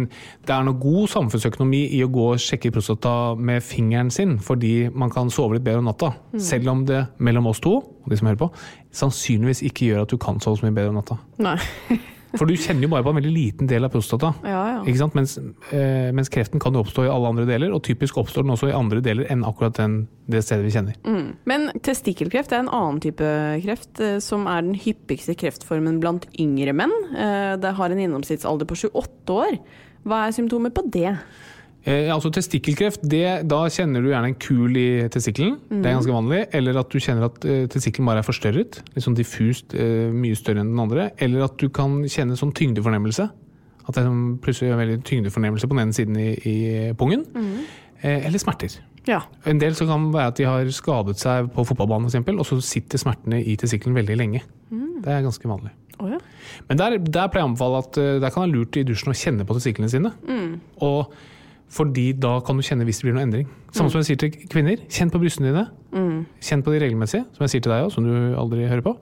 S1: det er noe god samfunnsøkonomi i å gå og sjekke prostata med fingeren sin, fordi man kan sove litt bedre om natta. Selv om det mellom oss to og de som hører på, sannsynligvis ikke gjør at du kan sove så mye bedre om natta.
S2: Nei.
S1: For du kjenner jo bare på en veldig liten del av prostata.
S2: Ja, ja.
S1: Mens, eh, mens kreften kan jo oppstå i alle andre deler, og typisk oppstår den også i andre deler enn akkurat den, det stedet vi kjenner.
S2: Mm. Men testikkelkreft er en annen type kreft, eh, som er den hyppigste kreftformen blant yngre menn. Eh, Det har en gjennomsnittsalder på 28 år. Hva er symptomer på det?
S1: Eh, altså Testikkelkreft, det, da kjenner du gjerne en kul i testikkelen. Det er ganske vanlig. Eller at du kjenner at eh, testikkelen bare er forstørret. Litt sånn diffust, eh, mye større enn den andre. Eller at du kan kjenne sånn tyngdefornemmelse. At det er sånn plutselig en veldig tyngdefornemmelse på den ene siden i, i pungen. Eh, eller smerter.
S2: Ja.
S1: En del så kan være at de har skadet seg på fotballbanen, eksempel, og så sitter smertene i testikkelen veldig lenge. Det er ganske vanlig.
S2: Oh, ja.
S1: Men der, der pleier jeg å anbefale at eh, der kan det være lurt i dusjen å kjenne på testiklene sine. Og fordi da kan du kjenne hvis det blir noen endring. Samme som jeg sier til kvinner. Kjenn på brystene dine. Kjenn på de regelmessige, som jeg sier til deg òg, som du aldri hører på.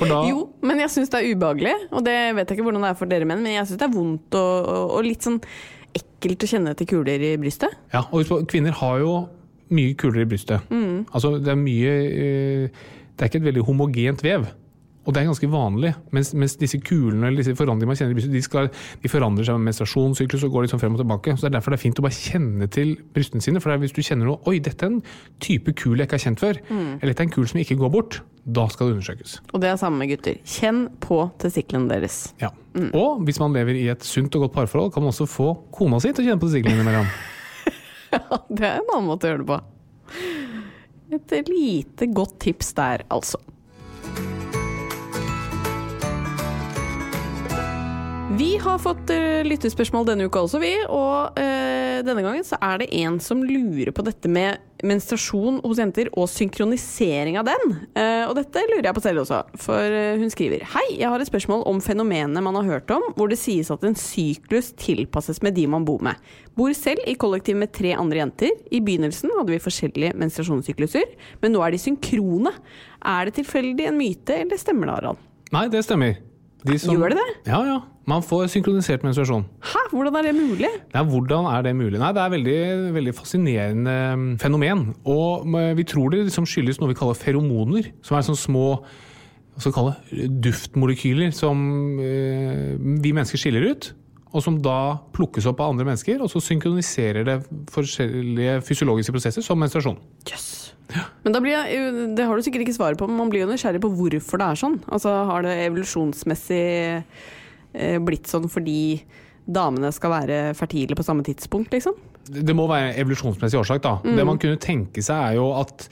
S1: Da, <laughs>
S2: Jo, men jeg syns det er ubehagelig, og det vet jeg ikke hvordan det er for dere menn, men jeg syns det er vondt og, og, og litt sånn ekkelt å kjenne etter kuler i brystet.
S1: ja, og kvinner har jo mye kuler i brystet. Altså, det er mye eh, Det er ikke et veldig homogent vev. Og det er ganske vanlig. Mens, mens disse kulene eller disse forandringene man kjenner de, skal, de forandrer seg med menstruasjonssyklus og går litt sånn frem og tilbake. Så det er derfor det er fint å bare kjenne til brystene sine. For hvis du kjenner noe Oi, dette er en type kul jeg ikke har kjent før. Eller dette er en kul som ikke går bort. Da skal det undersøkes.
S2: Og det er samme med gutter. Kjenn på testiklene deres.
S1: Ja. Og hvis man lever i et sunt og godt parforhold, kan man også få kona si til å kjenne på testiklene innimellom. <laughs>
S2: Det er en annen måte å gjøre det på. Et lite godt tips der, altså. Vi har fått uh, lyttespørsmål denne uka også, vi. Og eh, denne gangen så er det en som lurer på dette med menstruasjon hos jenter og synkronisering av den. Eh, og dette lurer jeg på selv også, for eh, hun skriver Hei, jeg har et spørsmål om fenomenet man har hørt om, hvor det sies at en syklus tilpasses med de man bor med. Bor selv i kollektiv med tre andre jenter. I begynnelsen hadde vi forskjellige menstruasjonssykluser, men nå er de synkrone. Er det tilfeldig en myte, eller stemmer det, Harald?
S1: Nei, det stemmer. De som-
S2: Gjør det det?
S1: Ja, ja. Man får synkronisert menstruasjon.
S2: Hæ, hvordan er det mulig?
S1: Ja, hvordan er det mulig? Nei, Det er veldig, veldig fascinerende mm, fenomen. Og mm, vi tror det liksom skyldes noe vi kaller feromoner, som er sånne små hva skal vi kalle duftmolekyler som eh, vi mennesker skiller ut. Og som da plukkes opp av andre mennesker, og så synkroniserer det forskjellige fysiologiske prosesser, som menstruasjon.
S2: Jøss. Men jeg, det har du sikkert ikke svaret på, men man blir jo nysgjerrig på hvorfor det er sånn. Altså, Har det evolusjonsmessig eh, blitt sånn fordi damene skal være fertile på samme tidspunkt, liksom?
S1: Det må være evolusjonsmessig årsak, da. Det man kunne tenke seg, er jo at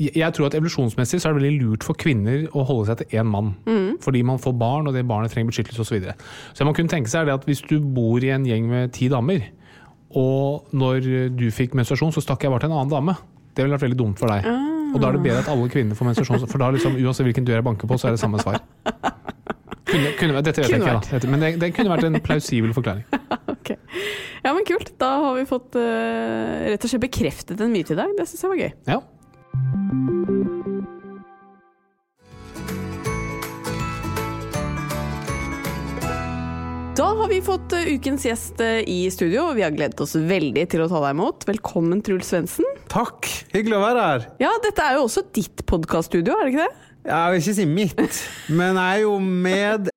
S1: jeg tror at evolusjonsmessig så er det veldig lurt for kvinner å holde seg til én mann. Fordi man får barn, og det barnet trenger beskyttelse osv. Så, videre. så man kunne tenke seg er det at hvis du bor i en gjeng med ti damer, og når du fikk menstruasjon, så stakk jeg bare til en annen dame. Det ville vært veldig dumt for deg. Og da er det bedre at alle kvinner får menstruasjon, for da liksom, uansett hvilken dør jeg banker på, så er det samme svar. Kunne, kunne, dette vet jeg ikke, da. Men det, det kunne vært en plausibel forklaring. <laughs>
S2: okay. Ja, men kult. Da har vi fått uh, rett og slett bekreftet en myte i dag. Det syns jeg var gøy.
S1: Ja.
S2: Da har vi fått eh, ukens gjest eh, i studio, og vi har gledet oss veldig til å ta deg imot. Velkommen, Truls Svendsen.
S4: Takk! Hyggelig å være her.
S2: Ja, dette er jo også ditt podkaststudio, er det ikke det?
S4: Jeg vil ikke si mitt, men jeg er jo med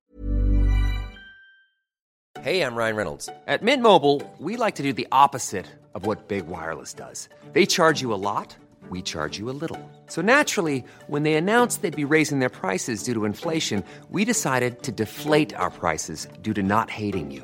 S5: Hey, I'm Ryan Reynolds. At Mint Mobile, we like to do the opposite of what Big Wireless does. They charge you a lot, we charge you a little. So naturally, when they announced they'd be raising their prices due to inflation, we decided to deflate our prices due to not hating you.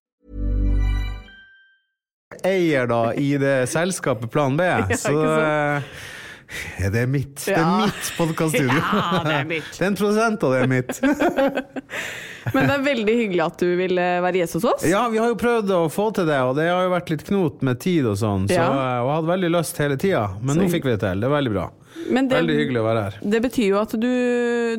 S4: eier da i det selskapet Plan B. <laughs> så eh, ja, det er mitt. Det er mitt podkaststudio. <laughs>
S2: Ja, det er mitt.
S4: Det er en prosent av det er mitt. <laughs>
S2: Men det er veldig hyggelig at du ville være gjest hos oss.
S4: Ja, vi har jo prøvd å få til det, og det har jo vært litt knot med tid og sånn, så
S2: Ja.
S4: eh, jeg hadde veldig lyst hele tida, men nå fikk vi det til. Det er veldig bra.
S2: Det,
S4: Veldig hyggelig å være her.
S2: det betyr jo at du,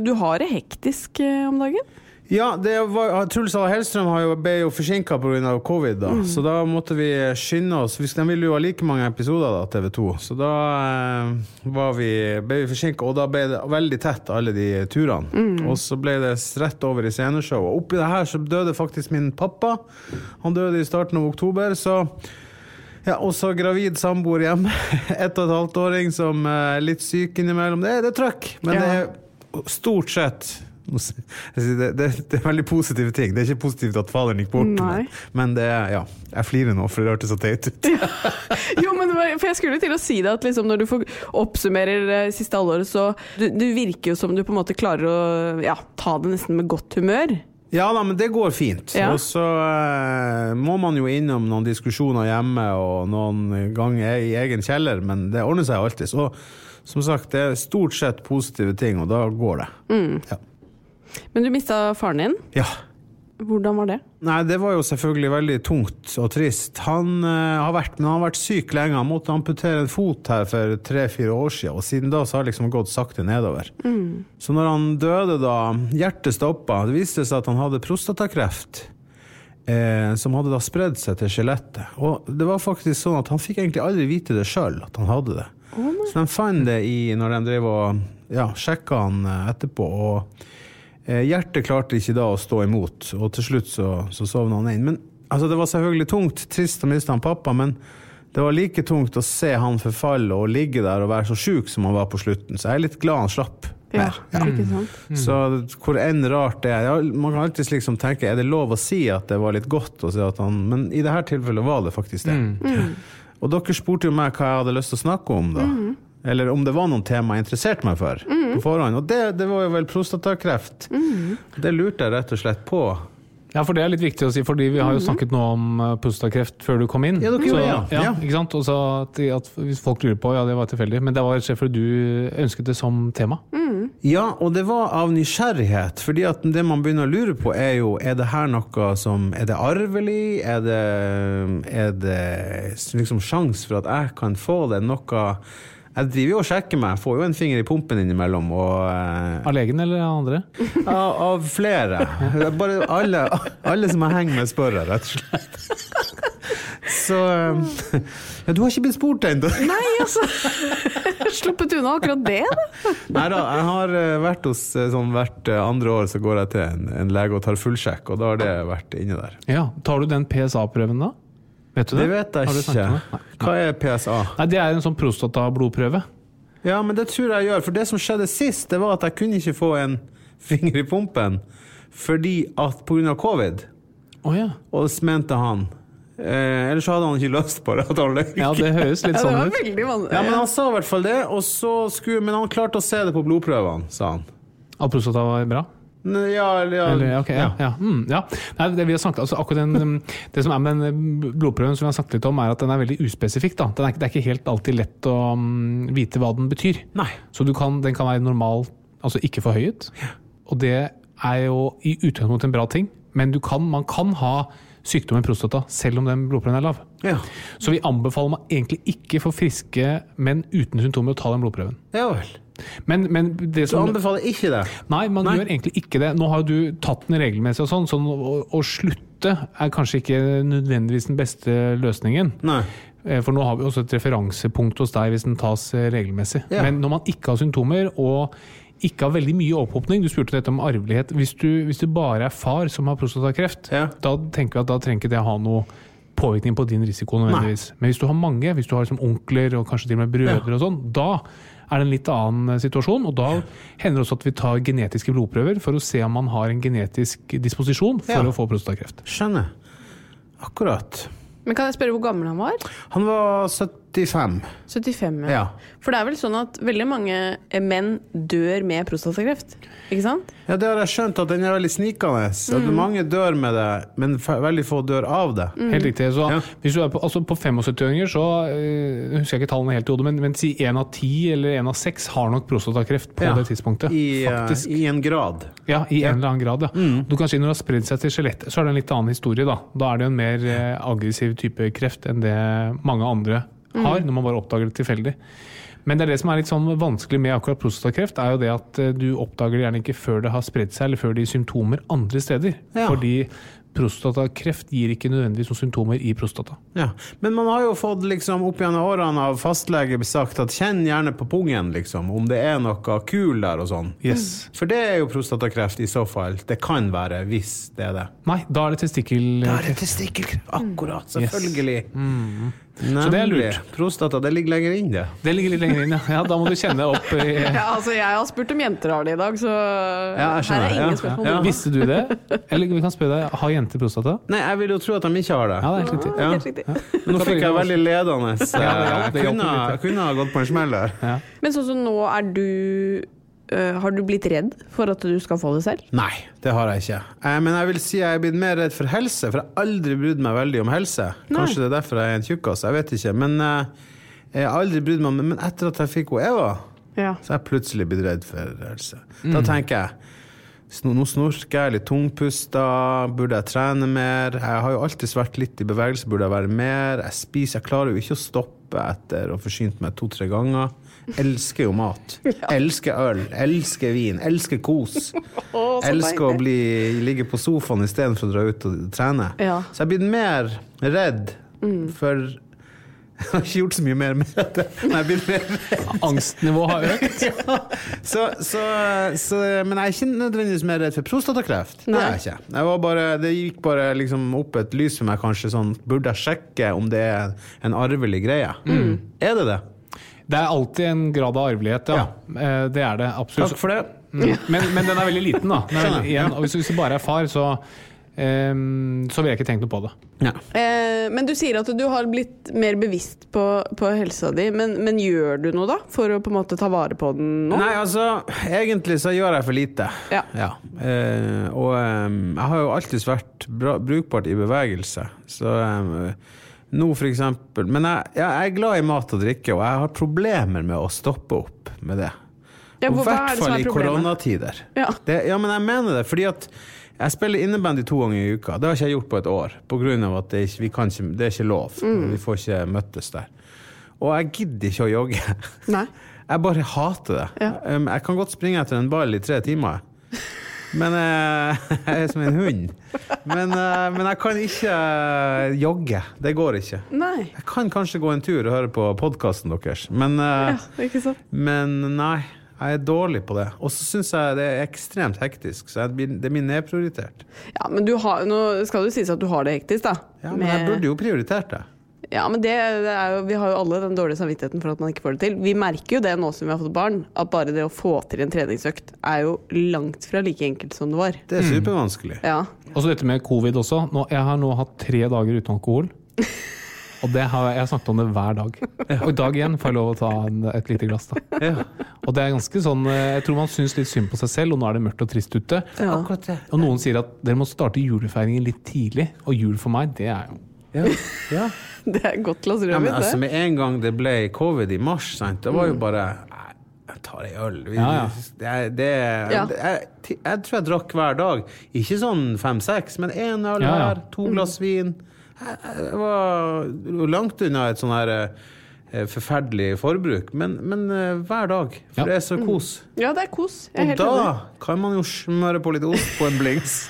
S2: du har det hektisk eh, om dagen.
S4: Ja, det var, Truls A. Hellstrøm har jo, ble jo forsinka pga. covid, da.
S2: Mm.
S4: så da måtte vi skynde oss. De ville jo ha like mange episoder, da, TV 2. Så da eh, var vi, ble vi forsinka, og da ble det veldig tett, alle de turene.
S2: Mm.
S4: Og så ble det rett over i sceneshow. Og oppi det her så døde faktisk min pappa. Han døde i starten av oktober, så ja, også gravid samboer hjemme. <laughs> Ett og et halvt åring som er litt syk innimellom. Det, det er trøkk, men
S2: Ja.
S4: det er stort sett Det, det, det er veldig positive ting. Det er ikke positivt at faderen gikk bort, men, men det er Ja, jeg flirer nå, for det hørtes så teit ut.
S2: Jo, men var- for jeg skulle til å si det at liksom når du får oppsummerer det siste halvåret, så du, du virker jo som du på en måte klarer å ja, ta det nesten med godt humør.
S4: Ja da, men det går fint.
S2: Ja.
S4: Og så eh, må man jo innom noen diskusjoner hjemme og noen ganger i egen kjeller, men det ordner seg alltid. Så som sagt, det er stort sett positive ting, og da går det. Ja.
S2: Men du mista faren din.
S4: ja.
S2: Hvordan var det?
S4: Nei, det var jo selvfølgelig veldig tungt og trist. Han uh, har vært, men han har vært syk lenge. Han måtte amputere en fot her for tre-fire år siden, og siden da så har det liksom gått sakte nedover. Så når han døde da, hjertet stoppa, det viste seg at han hadde prostatakreft. Eh, som hadde da spredd seg til skjelettet. Og det var faktisk sånn at han fikk egentlig aldri vite det sjøl, at han hadde det. så de fant det i, når de drev og ja, sjekka han eh, etterpå. og Hjertet klarte ikke da å stå imot, og til slutt så, så sovna han inn. Men altså, Det var selvfølgelig tungt, trist å miste han pappa, men det var like tungt å se han forfalle og ligge der og være så sjuk som han var på slutten. Så jeg er litt glad han slapp.
S2: Ja,
S4: ja.
S2: ikke sant?
S4: Så hvor enn rart det er ja, Man kan alltid liksom tenke er det lov å si at det var litt godt, å si at han, men i dette tilfellet var det faktisk det. Og dere spurte jo meg hva jeg hadde lyst til å snakke om, da. Eller om det var noen tema jeg interesserte meg for på forhånd. Og det, det var jo vel prostatakreft. Det lurte jeg rett og slett på.
S1: Ja, for det er litt viktig å si, fordi vi har jo snakket nå om eh, prostatakreft før du kom inn.
S4: Ja, dere
S1: Så,
S4: ja. Ja.
S1: Ikke sant? Og så at, at hvis folk lurer på, ja det var tilfeldig. Men det var fordi du ønsket det som tema.
S4: Ja, og det var av nysgjerrighet. fordi at det man begynner å lure på, er jo er det her noe som Er det arvelig? Er det, er det liksom sjans for at jeg kan få det? Noe Jeg driver jo og sjekker meg, får jo en finger i pumpen innimellom. Og, uh,
S1: Av legen eller av andre?
S4: av, av flere. Bare alle, alle som jeg henger med, spør jeg, rett og slett. Så eh, ja, Du har ikke blitt spurt ennå?
S2: Nei, altså! Sluppet unna akkurat det, da.
S4: Nei da, jeg har eh, vært hos sånn hvert andre år så går jeg til en, en lege og tar fullsjekk, og da har det vært inne der.
S1: Ja. Tar du den PSA-prøven da? Vet du det?
S4: Det vet jeg ikke. Hva er PSA?
S1: Nei, det er en sånn prostatablodprøve.
S4: Ja, men det tror jeg gjør, for det som skjedde sist, det var at jeg kunne ikke få en finger i pumpen fordi at pga. covid,
S1: Oh, ja.
S4: og så mente han eh, Ellers så hadde han ikke lyst på det. At han
S1: ja. Det høres litt <laughs> sånn ut.
S4: Ja, men han sa i hvert fall det, og så skulle, men han klarte å se det på blodprøvene, sa han.
S1: At prostata var bra?
S4: Ja, eller ja.
S1: Eller, okay, ja, ja. Mm, ja. Nei, det, vi har snakket, altså, akkurat den, um, det som er med den uh, blodprøven som vi har snakket litt om, er at den er veldig uspesifikk. Er, det er ikke helt alltid lett å um, vite hva den betyr.
S4: Nei.
S1: Så du kan, den kan være normal, altså ikke forhøyet. Og det er jo i utgangspunktet en bra ting, men du kan, man kan ha sykdom i prostata selv om den blodprøven er lav.
S4: Ja.
S1: Så vi anbefaler man egentlig ikke for friske menn uten symptomer å ta den blodprøven.
S4: ja vel.
S1: Men, men det som, du
S4: anbefaler ikke det?
S1: Nei, man
S4: Nei.
S1: gjør egentlig ikke det. Nå har du tatt den regelmessig og sånn, så å, å slutte er kanskje ikke nødvendigvis den beste løsningen.
S4: Nei.
S1: Eh, For nå har vi også et referansepunkt hos deg hvis den tas eh, regelmessig.
S4: Ja.
S1: Men når man ikke har symptomer og ikke har veldig mye opphopning. Du spurte dette om arvelighet. Hvis du, hvis du bare er far som har prostatakreft,
S4: Ja.
S1: da tenker vi at da trenger ikke det ha noe påvirkning på din risiko nødvendigvis. Men hvis du har mange, hvis du har liksom onkler og kanskje til og med brødre og sånn, da er det en litt annen eh, situasjon. Og da hender det også at vi tar genetiske blodprøver for å se om man har en genetisk disposisjon for
S4: Ja.
S1: å få prostatakreft.
S4: Skjønner. Akkurat.
S2: Men kan jeg spørre hvor gammel han var?
S4: Han var 75.
S2: 75,
S4: Ja.
S2: For det er vel sånn at veldig mange menn dør med prostatakreft? Ikke sant?
S4: Ja, det har jeg skjønt, at den er veldig snikende. At mange dør med det, men veldig få dør av det.
S1: Helt riktig. Så
S4: Ja.
S1: hvis du er på, altså på 75-åringer, så øh, husker jeg ikke tallene helt i hodet, men, men si én av ti eller én av seks har nok prostatakreft på
S4: Ja.
S1: det tidspunktet.
S4: I, eh,
S1: faktisk.
S4: I en grad.
S1: Ja, i en eller annen grad. Ja. Du kan si Når det har spredd seg til skjelettet, så er det en litt annen historie. Da Da er det en mer eh, aggressiv type kreft enn det mange andre har, når man bare oppdager det tilfeldig. Men det er det som er litt sånn vanskelig med akkurat prostatakreft, er jo det at eh, du oppdager det gjerne ikke før det har spredd seg, eller før det gir symptomer andre steder.
S4: Ja.
S1: Fordi prostatakreft gir ikke nødvendigvis noen symptomer i prostata.
S4: Ja. Men man har jo fått liksom opp gjennom årene av fastlege sagt at kjenn gjerne på pungen, liksom, om det er noe kul der og sånn.
S1: Yes.
S4: For det er jo prostatakreft i så fall. Det kan være, hvis det er det.
S1: Nei, da er det testikkelkreft.
S4: testikkelkreft. Akkurat, selvfølgelig.
S1: Så det er lurt.
S4: Prostata, det ligger lenger inn, det.
S1: Det ligger litt lenger inn, ja. ja. Da må du kjenne opp i <laughs>
S2: Ja, altså Jeg har spurt om jenter har det i dag, så
S4: Ja,
S2: her er ingen
S4: ja.
S2: spørsmål.
S4: Ja.
S1: Visste du det? Eller vi kan spørre deg, har jenter prostata?
S4: Nei, jeg vil jo tro at de ikke har det.
S1: Ja, det er helt riktig.
S4: Ja.
S2: Helt riktig.
S4: Nå fikk jeg veldig ledende. Jeg kunne, jeg kunne ha gått på en smell der.
S2: Men sånn som nå er du Har du blitt redd for at du skal få det selv?
S4: Nei, det har jeg ikke. Eh, Men jeg vil si jeg er blitt mer redd for helse, for jeg har aldri brydd meg veldig om helse. Kanskje det er derfor jeg er en tjukkas, jeg vet ikke. Men eh, jeg har aldri brydd meg om Men etter at jeg fikk Eva,
S2: Ja.
S4: så har jeg plutselig blitt redd for helse. Da tenker jeg nå snorker jeg litt tungpusta, burde jeg trene mer? Jeg har jo alltid vært litt i bevegelse, burde jeg være mer? Jeg spiser, jeg klarer jo ikke å stoppe etter å ha forsynt meg to-tre ganger. Elsker jo mat. <laughs> Elsker øl, elsker vin, elsker kos. <laughs>
S2: Oh,
S4: elsker å bli, ligge på sofaen istedenfor å dra ut og trene.
S2: Ja.
S4: Så jeg er blitt mer redd for Jeg har ikke gjort så mye mer med det. Er <laughs>
S1: Angstnivået har økt. <laughs>
S4: så, så, så, men jeg er ikke nødvendigvis mer redd for prostatakreft. Det
S2: Nei.
S4: er jeg ikke. Jeg var bare, det gikk bare liksom opp et lys for meg, kanskje sånn Burde jeg sjekke om det er en arvelig greie? Er det det?
S1: Det er alltid en grad av arvelighet, ja. ja. Det er det absolutt.
S4: Takk for det.
S1: Mm. Men, men den er veldig liten, da. Veldig, igjen, og hvis, hvis du bare er far, så, så ville jeg ikke tenkt noe på det.
S4: Ja.
S2: Eh, men du sier at du har blitt mer bevisst på, på helsa di. Men, men gjør du noe da, for å på en måte ta vare på den nå?
S4: Nei, altså, egentlig så gjør jeg for lite.
S2: Ja.
S4: Eh, og eh, jeg har jo alltid vært bra, brukbart i bevegelse, så eh, nå for eksempel Men jeg, jeg er glad i mat og drikke, og jeg har problemer med å stoppe opp med det.
S2: Ja,
S4: I
S2: er
S4: hvert fall i koronatider.
S2: Ja.
S4: Det, ja, men jeg mener det, fordi at jeg spiller innebandy to ganger i uka. Det har ikke jeg gjort på et år, på grunn av at det, ikke, ikke, det er ikke lov.
S2: Mm.
S4: Vi får ikke møttes der. Og jeg gidder ikke å jogge.
S2: Nei. <laughs>
S4: Jeg bare hater det.
S2: Ja.
S4: Um, jeg kan godt springe etter en ball i tre timer. Men eh, <laughs> jeg er som en hund. Men, eh, men jeg kan ikke eh, jogge. Det går ikke.
S2: Nei.
S4: Jeg kan kanskje gå en tur og høre på podkasten deres, men,
S2: Ja,
S4: men nei. Jeg er dårlig på det. Og så syns jeg det er ekstremt hektisk, så jeg blir- det blir nedprioritert.
S2: Ja, men du har, nå skal det sies at du har det hektisk, da.
S4: Ja, men jeg burde jo prioritert det.
S2: Ja, men det, det er jo, Vi har jo alle den dårlige samvittigheten for at man ikke får det til. Vi merker jo det nå som vi har fått barn, at bare det å få til en treningsøkt er jo langt fra like enkelt som det var.
S4: Det er supervanskelig.
S2: Ja.
S1: Og så dette med covid også. Nå, jeg har nå hatt tre dager uten alkohol. <laughs> Og det har, jeg har snakket om det hver dag. Og i dag igjen får jeg lov å ta en, et lite glass. da.
S4: Ja.
S1: Og det er ganske sånn, eh, Jeg tror man syns litt synd på seg selv, og nå er det mørkt og trist ute.
S2: Ja.
S1: Og noen sier at dere må starte julefeiringen litt tidlig. Og jul for meg, det er jo
S4: Ja. ja. <laughs>
S2: Det er godt til rødvin,
S4: Ja, men altså,
S2: det.
S4: med en gang det ble covid i mars, sant, det var jo bare Jeg tar ei øl. Vi,
S1: Ja, ja.
S4: Det, er- det,
S2: Ja.
S4: jeg, jeg tror jeg drakk hver dag. Ikke sånn fem-seks, men én øl
S1: Ja, ja.
S4: her, to glass vin. Jeg, var langt unna et sånn her eh, forferdelig forbruk, men, men eh, hver dag. For
S1: Ja.
S4: det er så kos.
S2: Ja, det er kos.
S4: Og
S2: helt
S4: da
S2: enig.
S4: kan man jo smøre på litt ost på en blings.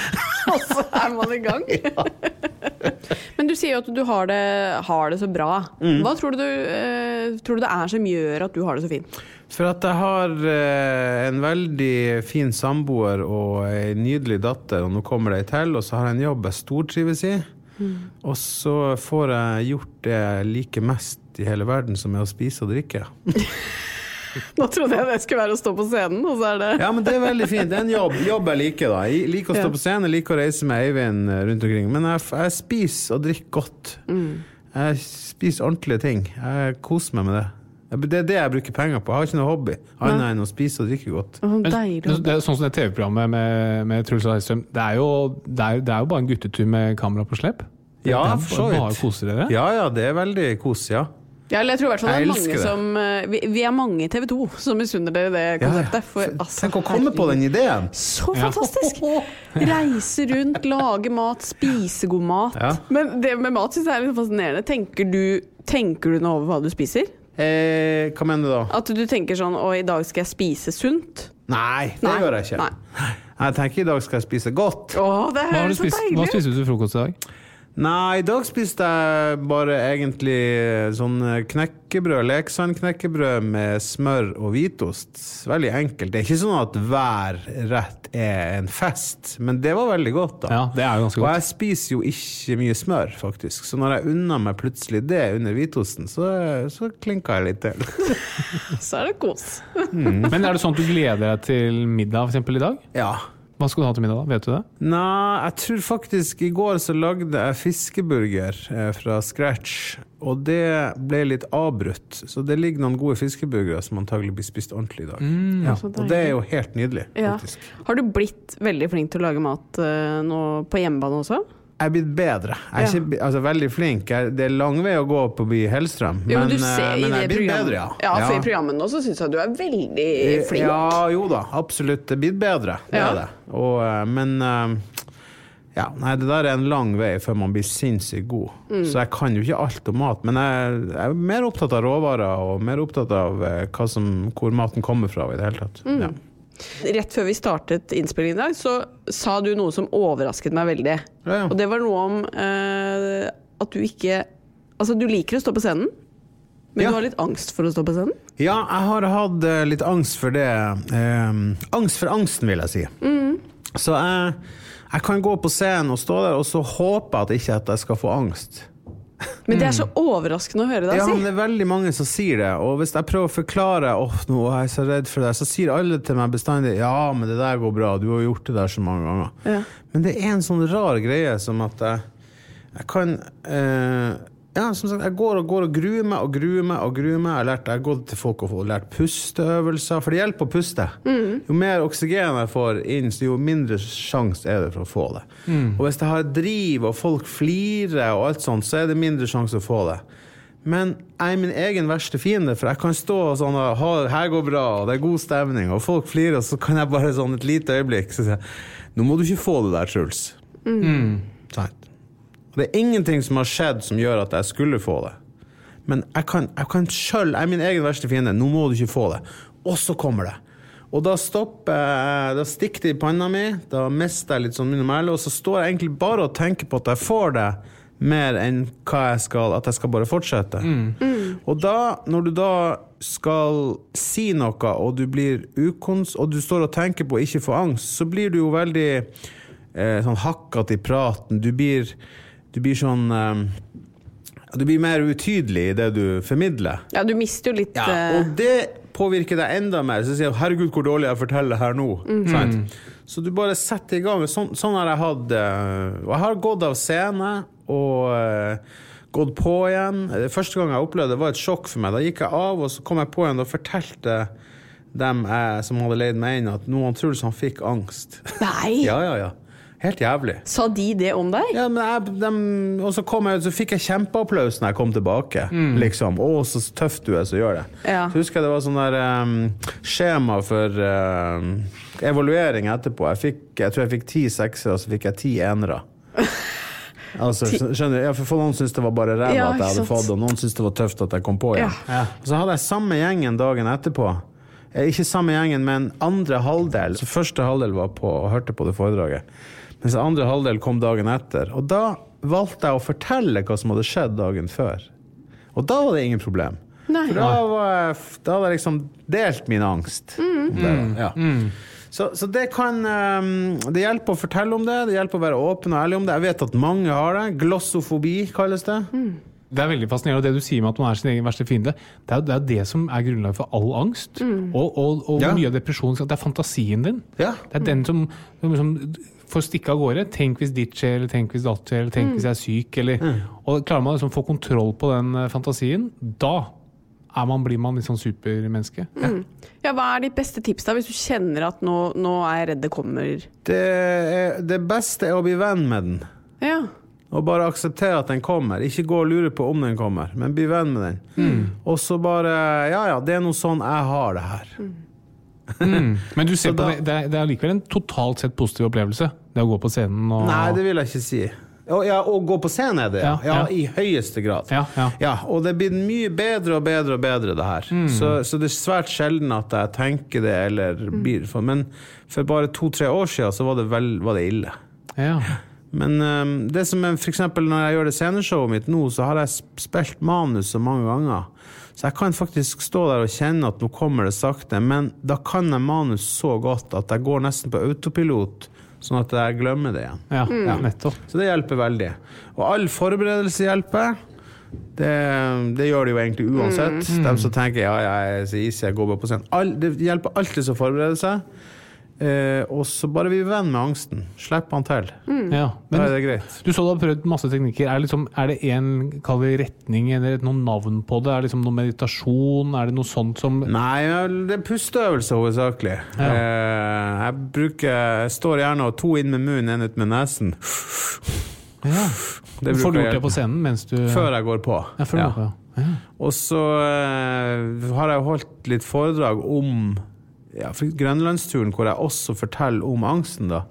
S4: <laughs>
S2: Og så er man i gang. <laughs> Men du sier jo at du har det, har det så bra.
S4: Mm.
S2: Hva tror du, du, eh, tror du det er som gjør at du har det så fint?
S4: For at jeg har eh, en veldig fin samboer og ei nydelig datter, og nå kommer det ei til, og så har jeg en jobb jeg stortrives i. Og så får jeg gjort det jeg liker mest i hele verden, som er å spise og drikke. <laughs>
S2: Nå trodde jeg det skulle være å stå på scenen, og så er det
S4: Ja, men det er veldig fint. Det er en jobb, jobb jeg liker, da. Jeg liker å stå
S2: Ja.
S4: på scenen, jeg liker å reise med Eivind eh, rundt omkring. Men jeg, jeg spiser og drikker godt. Jeg spiser ordentlige ting. Jeg koser meg med det. Det er det jeg bruker penger på. Jeg har ikke noe hobby annet enn å spise og drikke godt.
S1: Men, det er sånn som det TV-programmet med, med Truls og det, er jo- det, er- det er jo bare en guttetur med kamera på slep.
S4: Ja,
S1: det
S4: for så vidt. Ja ja, det er veldig kos, ja.
S2: Ja, eller jeg tror i hvert fall det er mange
S4: det.
S2: som eh, vi, vi er mange i TV 2 som misunner dere det
S4: Ja, ja.
S2: konseptet. For, altså,
S4: Tenk å komme på den ideen!
S2: Så
S1: Ja.
S2: fantastisk! <laughs> Reise rundt, lage mat, spise god mat.
S4: Ja.
S2: Men det med mat syns jeg er litt fascinerende. Tenker du, tenker du nå over hva du spiser?
S4: Eh, hva mener du da?
S2: At du tenker sånn Å, i dag skal jeg spise sunt?
S4: Nei, det
S2: Nei.
S4: gjør jeg ikke.
S2: Nei.
S4: Jeg tenker i dag skal jeg spise godt.
S2: Åh, det
S1: Hva, har du
S2: så
S1: spist, hva
S2: deilig!
S1: spiste du til frokost i dag?
S4: Nei, i dag spiste jeg bare egentlig sånn knekkebrød, leksandknekkebrød med smør og hvitost. Veldig enkelt. Det er ikke sånn at hver rett er en fest, men det var veldig godt, da.
S1: Ja, det er jo ganske
S4: Og jeg spiser jo ikke mye smør, faktisk. Så når jeg unner meg plutselig det under hvitosten, så, så klinka jeg litt til. <laughs>
S2: Så er det kos.
S1: Men er det sånn at du gleder deg til middag eksempel, i dag?
S4: Ja.
S1: Hva skal du ha til middag? da? Vet du det?
S4: Nei, jeg tror faktisk i går så lagde jeg fiskeburger eh, fra scratch, og det ble litt avbrutt. Så det ligger noen gode fiskeburgere som antagelig blir spist ordentlig i dag. ja. Og det er jo helt nydelig,
S2: Ja.
S4: faktisk.
S2: Har du blitt veldig flink til å lage mat eh, nå på hjemmebane også?
S4: Jeg er blitt bedre. Jeg er
S2: Ja.
S4: ikke altså, veldig flink. Jeg, det er lang vei å gå på by Hellstrøm,
S2: Jo,
S4: men,
S2: du
S4: eh,
S2: ser
S4: men jeg er blitt bedre, ja.
S2: ja, for i programmet nå så syns jeg du er veldig flink.
S4: Ja, jo da, absolutt. Det er blitt bedre, det er det. Og, eh, men eh, ja, nei, det der er en lang vei før man blir sinnssykt god.
S2: Mm.
S4: Så jeg kan jo ikke alt om mat, men jeg, jeg er mer opptatt av råvarer og mer opptatt av eh, som, hvor maten kommer fra i det hele tatt.
S2: Mm.
S4: Ja.
S2: Rett før vi startet innspillingen i dag, så sa du noe som overrasket meg veldig.
S4: Ja, ja.
S2: Og det var noe om eh, at du ikke Altså, du liker å stå på scenen, men
S4: Ja.
S2: du har litt angst for å stå på scenen?
S4: Ja, jeg har hatt eh, litt angst for det. Eh, angst for angsten, vil jeg si.
S2: Mm.
S4: Så jeg, jeg kan gå på scenen og stå der og så håpe at ikke at jeg skal få angst.
S2: Men det er så overraskende å høre deg
S4: Ja, men
S2: si.
S4: det er veldig mange som sier det, og hvis jeg prøver å forklare Åh, nå er jeg så redd for det, så sier alle til meg bestandig Ja, men det der går bra, du har gjort det der så mange ganger.
S2: Ja.
S4: Men det er en sånn rar greie som at jeg, jeg kan eh, Ja, som sagt, jeg går og går og gruer meg og gruer meg og gruer meg. Jeg har, lært, jeg har gått til folk og lært pusteøvelser, for det hjelper å puste. Jo mer oksygen jeg får inn, så jo mindre sjanse er det for å få det. Og hvis jeg har driv og folk flirer og alt sånt, så er det mindre sjanse å få det. Men jeg er min egen verste fiende, for jeg kan stå og sånn og her går bra, og det er god stemning, og folk flirer, og så kan jeg bare sånn et lite øyeblikk så sier jeg, Nå må du ikke få det der, Truls. Sant. Og Det er ingenting som har skjedd som gjør at jeg skulle få det. Men jeg kan, jeg kan selv, jeg er min egen verste fiende. Nå må du ikke få det. Og så kommer det. Og da stopper jeg, da stikker det i panna mi, da mister jeg litt sånn min mæle, og så står jeg egentlig bare og tenker på at jeg får det, mer enn hva jeg skal, at jeg skal bare fortsette. Og da, når du da skal si noe, og du blir ukons, og du står og tenker på å ikke få angst, så blir du jo veldig eh, sånn hakkete i praten. Du blir, du blir sånn eh, Du blir mer utydelig i det du formidler.
S2: Ja, du mister jo litt
S4: Ja,
S2: eh,
S4: og det påvirker deg enda mer. Så sier jeg 'herregud, hvor dårlig jeg forteller her nå'. Sant? Så du bare setter i gang. Sånn, sånn har jeg hatt eh, Og jeg har gått av scene og gått på igjen. Det Første gang jeg opplevde det, var et sjokk for meg. Da gikk jeg av, og så kom jeg på igjen og fortalte dem jeg, som hadde leid meg inn, at noen Truls han fikk angst.
S2: Nei! <laughs>
S4: ja, ja, ja. Helt jævlig.
S2: Sa de det om deg?
S4: Ja, men jeg, de, og så, kom jeg, så fikk jeg kjempeapplaus når jeg kom tilbake. Liksom. 'Å, så tøff du er som gjør det'.
S2: Ja.
S4: Så husker jeg det var sånn der um, skjema for um, evaluering etterpå. Jeg, fikk, jeg tror jeg fikk ti seksere, og så fikk jeg ti enere. <laughs> Altså, skjønner du? Ja, for Noen syntes det var bare ræva
S2: Ja,
S4: at jeg hadde fått, og noen syntes det var tøft at jeg kom på igjen. Ja. Så hadde jeg samme gjengen dagen etterpå. Eh, Ikke samme gjengen, men andre halvdel. Så første halvdel var på og hørte på det foredraget. Mens andre halvdel kom dagen etter. Og da valgte jeg å fortelle hva som hadde skjedd dagen før. Og da var det ingen problem.
S2: Nei.
S4: For da, var jeg, da hadde jeg liksom delt min angst. om det, da. Ja. Så, så det kan um, Det hjelper å fortelle om det, det hjelper å være åpen og ærlig om det. Jeg vet at mange har det. Glossofobi kalles det.
S1: Det er veldig fascinerende, og det du sier med at man er sin egen verste fiende, det er jo det, er det som er grunnlaget for all angst. Og, og, og
S4: Ja.
S1: mye av depresjon. Det er fantasien din.
S4: Ja.
S1: Det er den som, som, som får stikke av gårde. Tenk hvis ditt skjer, eller tenk hvis datt skjer, eller tenk hvis jeg er syk. Eller, Og klarer man liksom å få kontroll på den eh, fantasien, da er man, blir man litt sånn supermenneske.
S2: Ja, Hva er ditt beste tips da, hvis du kjenner at nå, nå er jeg redd det kommer
S4: Det, er, det beste er å bli venn med den.
S2: Ja.
S4: Og bare akseptere at den kommer. Ikke gå og lure på om den kommer, men bli venn med den. Og så bare Ja ja, det er noe sånn jeg har det her. <laughs>
S1: Men du ser
S4: da,
S1: på det, det, er, det er likevel en totalt sett positiv opplevelse, det å gå på scenen og
S4: Nei, det vil jeg ikke si. Å ja, å gå på scenen er det, ja.
S1: Ja,
S4: ja. I høyeste grad.
S1: Ja, ja.
S4: og det blir mye bedre og bedre og bedre, det her.
S1: Mm.
S4: Så, så det er svært sjelden at jeg tenker det eller
S1: Mm.
S4: blir for Men for bare to-tre år siden så var det, vel, var det ille.
S1: Ja.
S4: Men um, det som er for når jeg gjør det sceneshowet mitt nå, så har jeg spilt manus så mange ganger. Så jeg kan faktisk stå der og kjenne at nå kommer det sakte, men da kan jeg manus så godt at jeg går nesten på autopilot, sånn at jeg glemmer det igjen.
S1: Ja, ja, nettopp.
S4: Så det hjelper veldig. Og all forberedelse hjelper. Det, det gjør det jo egentlig uansett. De som tenker ja, jeg er så easy, jeg går bare på scenen. All, det hjelper alltid å forberede seg. Eh, og så bare bli venn med angsten. Slipp han til.
S1: Ja.
S4: Da er det greit.
S1: du så du har prøvd masse teknikker. Er det, liksom, er det en kall retning eller noe navn på det? Er det liksom noe meditasjon? Er det noe sånt som
S4: Nei, det er pusteøvelser hovedsakelig.
S1: Ja.
S4: Eh, jeg bruker Jeg står gjerne og to inn med munnen, én ut med nesen.
S1: ja.
S4: Det
S1: Får du gjort det på scenen mens du
S4: før jeg går på.
S1: Ja, før du
S4: Ja.
S1: går på. Ja.
S4: Og så eh, har jeg holdt litt foredrag om ja, for Grønlandsturen, hvor jeg også forteller om angsten. da.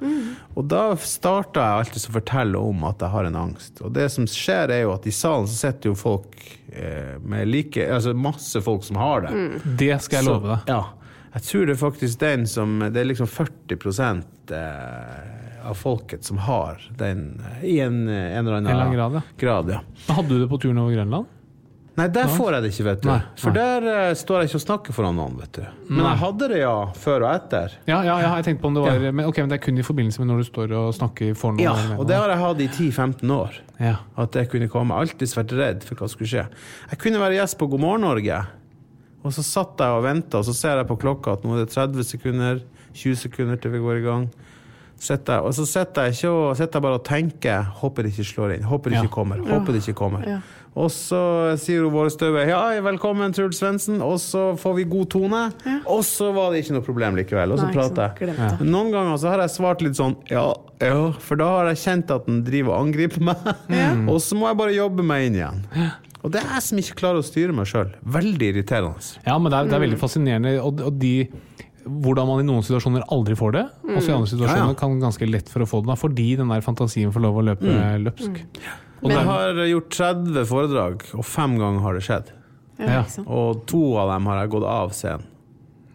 S4: Og da starter jeg alltid å fortelle om at jeg har en angst. Og det som skjer, er jo at i salen så sitter jo folk eh, med like Altså masse folk som har det.
S1: Det skal jeg love deg.
S4: Ja. Jeg tror det er faktisk den som Det er liksom 40 eh, av folket som har den eh, i en, en eller annen
S1: En eller grad, ja.
S4: grad, ja.
S1: Hadde du det på turen over Grønland?
S4: Nei, der får jeg det ikke, vet du.
S1: Nei,
S4: For der uh, står jeg ikke og snakker foran noen, vet du. Men jeg hadde det, ja. Før og etter.
S1: Ja, ja, ja jeg tenkte på om det var men, ok, men det er kun i forbindelse med når du står og snakker for noen.
S4: Ja, og det har jeg hatt i 10-15 år.
S1: ja.
S4: At jeg kunne komme. Alltid vært redd for hva som skulle skje. Jeg kunne være gjest på God morgen Norge, og så satt jeg og venta, og så ser jeg på klokka at nå er det 30 sekunder, 20 sekunder til vi går i gang. Sitter og så sitter jeg, ikke og, sitter jeg bare og tenker Håper det ikke slår inn. Håper det
S1: Ja.
S4: ikke kommer. Håper det ikke kommer.
S2: Ja.
S4: Og så sier hun Våre støve ja, velkommen, Truls Svendsen, og så får vi god tone. Og så var det ikke noe problem likevel. Og så prater jeg. Men Noen ganger så har jeg svart litt sånn ja, ja, for da har jeg kjent at den driver og angriper meg. <laughs> Og så må jeg bare jobbe meg inn igjen. Og det er jeg som ikke klarer å styre meg sjøl. Veldig irriterende.
S1: ja, men det er, det er
S4: Mm.
S1: veldig fascinerende. Og, og de hvordan man i noen situasjoner aldri får det, og så i andre situasjoner
S4: Ja, ja.
S1: kan ganske lett for å få det, fordi den der fantasien får lov å løpe
S4: Mm.
S1: løpsk. Og
S4: Jeg
S1: det er-
S4: har gjort 30 foredrag, og fem ganger har det skjedd.
S2: Ja,
S1: Ja.
S4: Og to av dem har jeg gått av scenen.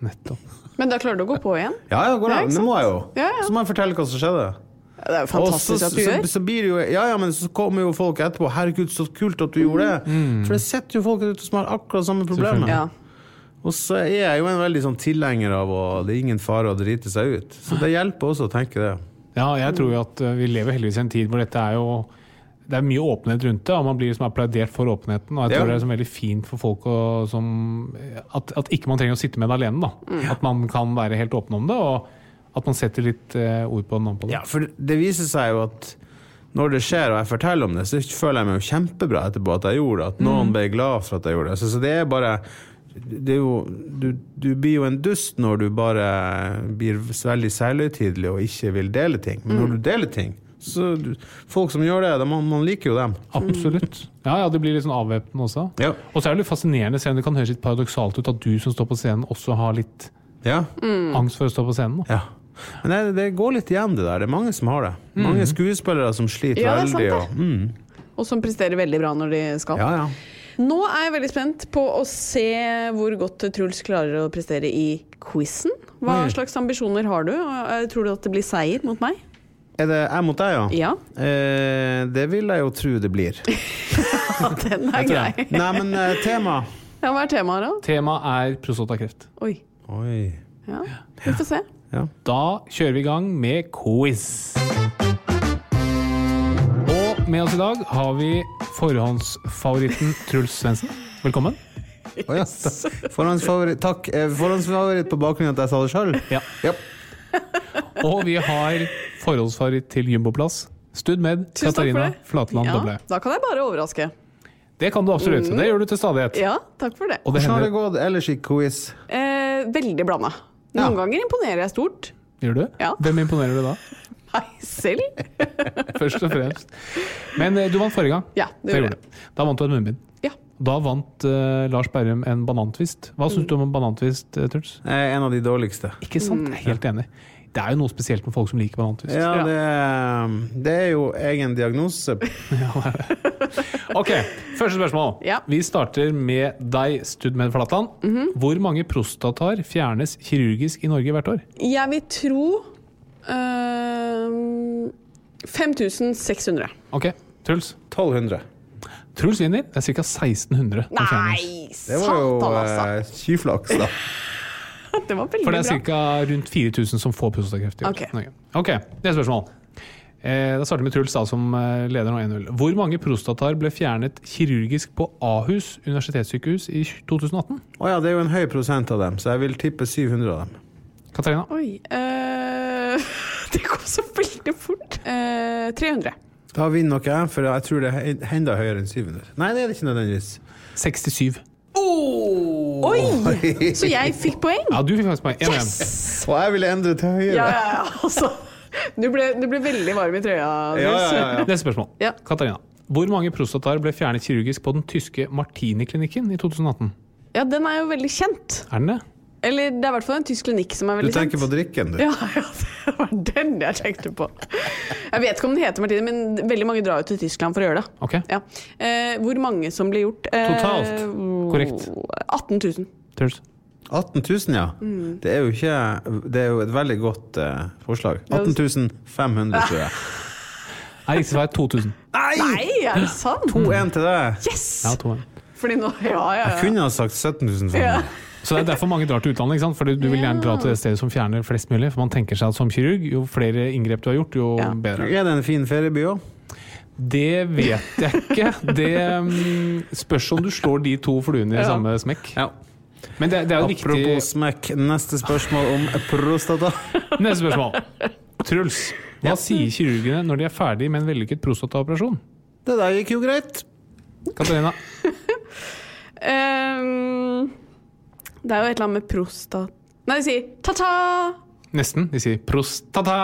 S1: Nettopp.
S2: Men da klarer du å gå på igjen?
S4: Ja, ja, går Det må jeg jo.
S2: Ja, ja.
S4: Så må jeg fortelle hva som skjedde.
S2: Det er jo
S4: fantastisk så,
S2: at du
S4: så,
S2: gjør.
S4: så blir jo Ja, ja, men så kommer jo folk etterpå. 'Herregud, så kult at du gjorde det'.
S1: Mm.
S4: For det sitter jo folk ute som har akkurat samme problemet.
S2: Ja.
S4: Og så er jeg jo en veldig sånn tilhenger av å det er ingen fare å drite seg ut. Så det hjelper også å tenke det.
S1: Ja, jeg tror jo at uh, vi lever heldigvis i en tid hvor dette er jo det er mye åpenhet rundt det, og man blir liksom applaudert for åpenheten. Og jeg
S4: Ja.
S1: tror det er liksom veldig fint for folk å, som, at, at ikke man trenger å sitte med det alene. Da. At man kan være helt åpen om det, og at man setter litt eh, ord på navn på det.
S4: Ja, for det viser seg jo at når det skjer, og jeg forteller om det, så føler jeg meg jo kjempebra etterpå at jeg gjorde det. At noen ble glad for at jeg gjorde det. Så, så det er bare det er jo, du, du blir jo en dust når du bare blir veldig selvhøytidelig og ikke vil dele ting. Men når du deler ting, så du, Folk som gjør det, de, man, man liker jo dem.
S1: Absolutt. Ja, ja, det blir litt sånn avvæpnende også.
S4: Ja.
S1: Og så er det litt fascinerende, selv om det kan høres litt paradoksalt ut, at du som står på scenen, også har litt
S4: Ja.
S1: angst for å stå på scenen. Da.
S4: ja. Men det, det går litt igjen, det der. Det er mange som har det. Mange skuespillere som sliter
S2: Ja,
S4: veldig. Og, mm,
S2: Og som presterer veldig bra når de skal.
S4: ja, ja.
S2: Nå er jeg veldig spent på å se hvor godt Truls klarer å prestere i quizen. Hva slags ambisjoner har du? Eh, Tror du at det blir seier mot meg?
S4: Er det jeg mot deg, ja?
S2: Ja.
S4: Eh, det vil jeg jo tro det blir. <laughs>
S2: Den er grei.
S4: Nei, men eh, tema
S2: Ja, Hva er temaet, da?
S1: Temaet er prostatakreft.
S2: Oi.
S4: Oi.
S2: Ja, vi får se.
S1: Da kjører vi i gang med quiz. Og med oss i dag har vi forhåndsfavoritten Truls Svendsen. Velkommen.
S4: Å ja. Forhåndsfavoritt. Takk. Eh, Forhåndsfavoritt på bakgrunn av at jeg sa det sjøl?
S1: Ja. Og vi har forhåndsfavoritt til jumboplass. Stud med Katarina. Flatland
S2: Ja,
S1: Doble.
S2: da kan jeg bare overraske.
S1: Det kan du absolutt. Det gjør du til stadighet.
S2: Ja, takk for det.
S1: Og det
S4: Hvordan har det gått ellers i quiz?
S2: Eh, veldig blanda.
S4: Ja.
S2: Noen ganger imponerer jeg stort.
S1: Gjør du?
S2: Ja.
S1: Hvem imponerer du da?
S2: Meg selv. <laughs>
S1: Først og fremst. Men eh, du vant forrige gang.
S2: Ja, det gjorde jeg.
S1: Da vant du et munnbind.
S2: Ja.
S1: Da vant uh, Lars Berrum en banantvist. Hva syns du om en banantvist, uh, Truls?
S4: Eh, En av de dårligste.
S1: Ikke sant? Jeg er helt enig. Det er jo noe spesielt med folk som liker banantvist.
S4: Ja, det, det er jo egen diagnose. <laughs>
S1: Ok, første spørsmål.
S2: Ja.
S1: Vi starter med deg, Studmed Flatland. Hvor mange prostataer fjernes kirurgisk i Norge hvert år?
S2: Jeg vil tro eh, 5600.
S1: Ok, Truls.
S4: 1200.
S1: Truls vinner. Det er ca. 1600 som fjernes.
S2: Nei,
S4: Det var jo
S2: satan, altså!
S4: eh, tjuvflaks, da. <laughs>
S2: Det var veldig
S1: For det er ca. rundt 4000 som får prostatakreft i år.
S2: Ok.
S1: Norge. Ok, neste spørsmål. Eh, da starter vi med Truls, da, som eh, leder nå 1-0. Hvor mange prostataer ble fjernet kirurgisk på Ahus universitetssykehus i 2018?
S4: Å ja, det er jo en høy prosent av dem, så jeg vil tippe 700 av dem.
S1: Katarina?
S2: Oi eh, <laughs> Det kom så veldig fort. Uh, 300.
S4: Da vinner nok jeg, for jeg tror det er enda høyere enn 700. Nei, det er det ikke nødvendigvis.
S1: 67.
S2: Oi! Så jeg fikk poeng?
S1: Ja, du fikk faktisk poeng. 1-1.
S4: Og jeg ville endre til høyere.
S2: Ja, ja, ja. Altså. Du ble, du ble veldig varm i trøya.
S4: Ja, ja, ja, ja.
S1: Neste spørsmål.
S2: Ja.
S1: Katarina. Hvor mange prostataer ble fjernet kirurgisk på den tyske Martini-klinikken i 2018?
S2: ja, den er jo veldig kjent.
S1: Er den det?
S2: Eller det er i hvert fall en tysk klinikk som er
S4: Du tenker
S2: kjent.
S4: på drikken, du.
S2: Ja, <laughs> ja, det var den jeg tenkte på. Jeg vet ikke om den heter Martine, men veldig mange drar jo til Tyskland for å gjøre det.
S1: Ok,
S2: Ja. Eh, hvor mange som blir gjort? Eh,
S4: Totalt?
S1: Korrekt.
S2: 18 000.
S1: Truls.
S4: 18 000, ja.
S2: Mm.
S4: Det er jo ikke Det er jo et veldig godt eh, forslag. 18 500, tror jeg. <laughs>
S1: Nei, riktig svar er 2000.
S2: Nei, er det sant?
S4: 2-1 til deg.
S2: Yes!
S1: Ja, 2
S2: Fordi nå Ja, ja,
S4: Jeg
S2: ja.
S4: kunne ha sagt 17 500.
S2: Ja.
S1: Så det er derfor mange drar til utlandet. ikke sant? Fordi du vil gjerne dra til det stedet som fjerner flest mulig. For man tenker seg at som kirurg, jo flere inngrep du har gjort, jo
S2: Ja.
S1: bedre.
S4: Er det en fin ferieby òg?
S1: Det vet jeg ikke. Det mm, spørs om du slår de to fluene i
S2: Ja.
S1: samme smekk.
S4: Ja.
S1: Men det, det er jo viktig
S4: Apropos smekk, neste spørsmål om prostata. <laughs>
S1: Neste spørsmål. Truls, hva sier kirurgene når de er ferdig med en vellykket prostataoperasjon?
S4: Det der gikk jo greit.
S1: Katarina? <laughs>
S2: Ehm, det er jo et eller annet med prostat... Nei, de sier ta-ta!
S1: Nesten. De sier prostata.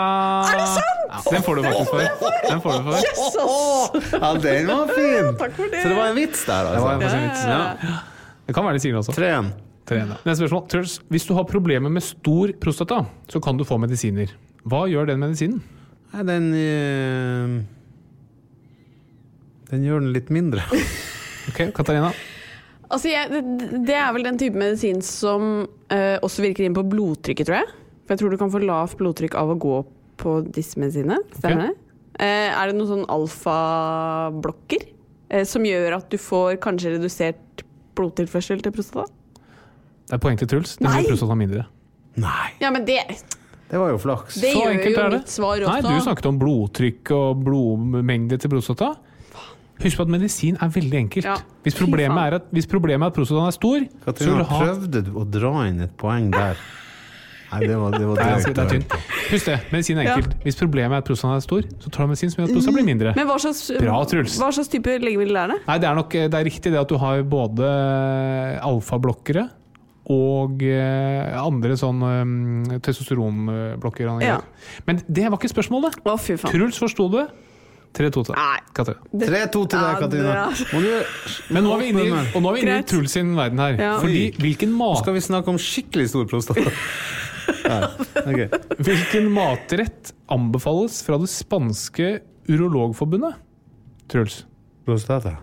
S1: Er det sant?! Ja, den får du faktisk for. Den får du for.
S2: Jesus!
S4: Ja, den var fin! <laughs>
S2: Takk for det.
S4: Så det var en vits der,
S1: Det var
S4: altså.
S1: en vits. Ja. Det kan være litt det også.
S4: 3-1.
S1: Tre igjen, da. Neste spørsmål. Truls, hvis du har problemer med stor prostata, så kan du få medisiner. Hva gjør den medisinen?
S4: Nei, den eh, Den gjør den litt mindre. <laughs>
S1: Ok, Katarina?
S2: Altså, jeg, det, det er vel den type medisin som eh, også virker inn på blodtrykket, tror jeg. For jeg tror du kan få lavt blodtrykk av å gå på disse medisinene. Stemmer det? Eh, er det noen sånn alfablokker eh, som gjør at du får kanskje redusert blodtilførsel til prostata?
S1: Det er poeng til Truls.
S2: Det
S1: gjør prostata mindre.
S4: Nei,
S2: Ja, men det,
S4: det var jo flaks.
S2: det
S1: Så
S2: gjør
S1: enkelt
S2: jo
S1: er det.
S2: mitt svar også.
S1: Nei, du snakket om blodtrykk og blodmengde til prostata. Husk på at medisin er veldig enkelt.
S2: Ja,
S1: Hvis, problemet er at, hvis problemet er at prostataen er stor, så vil du ha
S4: prøvde du å dra inn et poeng der? Nei, det var, det var
S1: Nei, altså, det er tynt. Husk det, medisin er enkelt. Hvis problemet er at prostataen er stor, så tar du medisin som gjør at prostataen blir mindre.
S2: Men hva slags,
S1: Bra, Truls.
S2: hva slags type legemiddel er det?
S1: Nei, det er nok det er riktig det at du har både alfablokkere og eh, andre sånn um, testosteronblokkere.
S2: Ja.
S1: Men det var ikke spørsmålet.
S2: Å, fy faen.
S1: Truls forsto det. 3-2 til
S2: deg,
S1: Katarina.
S4: 3-2 til deg,
S2: Ja,
S4: Katrine.
S2: det
S4: Og nå
S1: Men nå er vi inne i, og nå er vi inne i. Truls sin verden her.
S2: Ja.
S1: Fordi hvilken, mat,
S4: skal vi snakke om skikkelig stor prostata. <laughs> Okay.
S1: hvilken matrett anbefales fra det spanske urologforbundet? Truls.
S4: Prostata.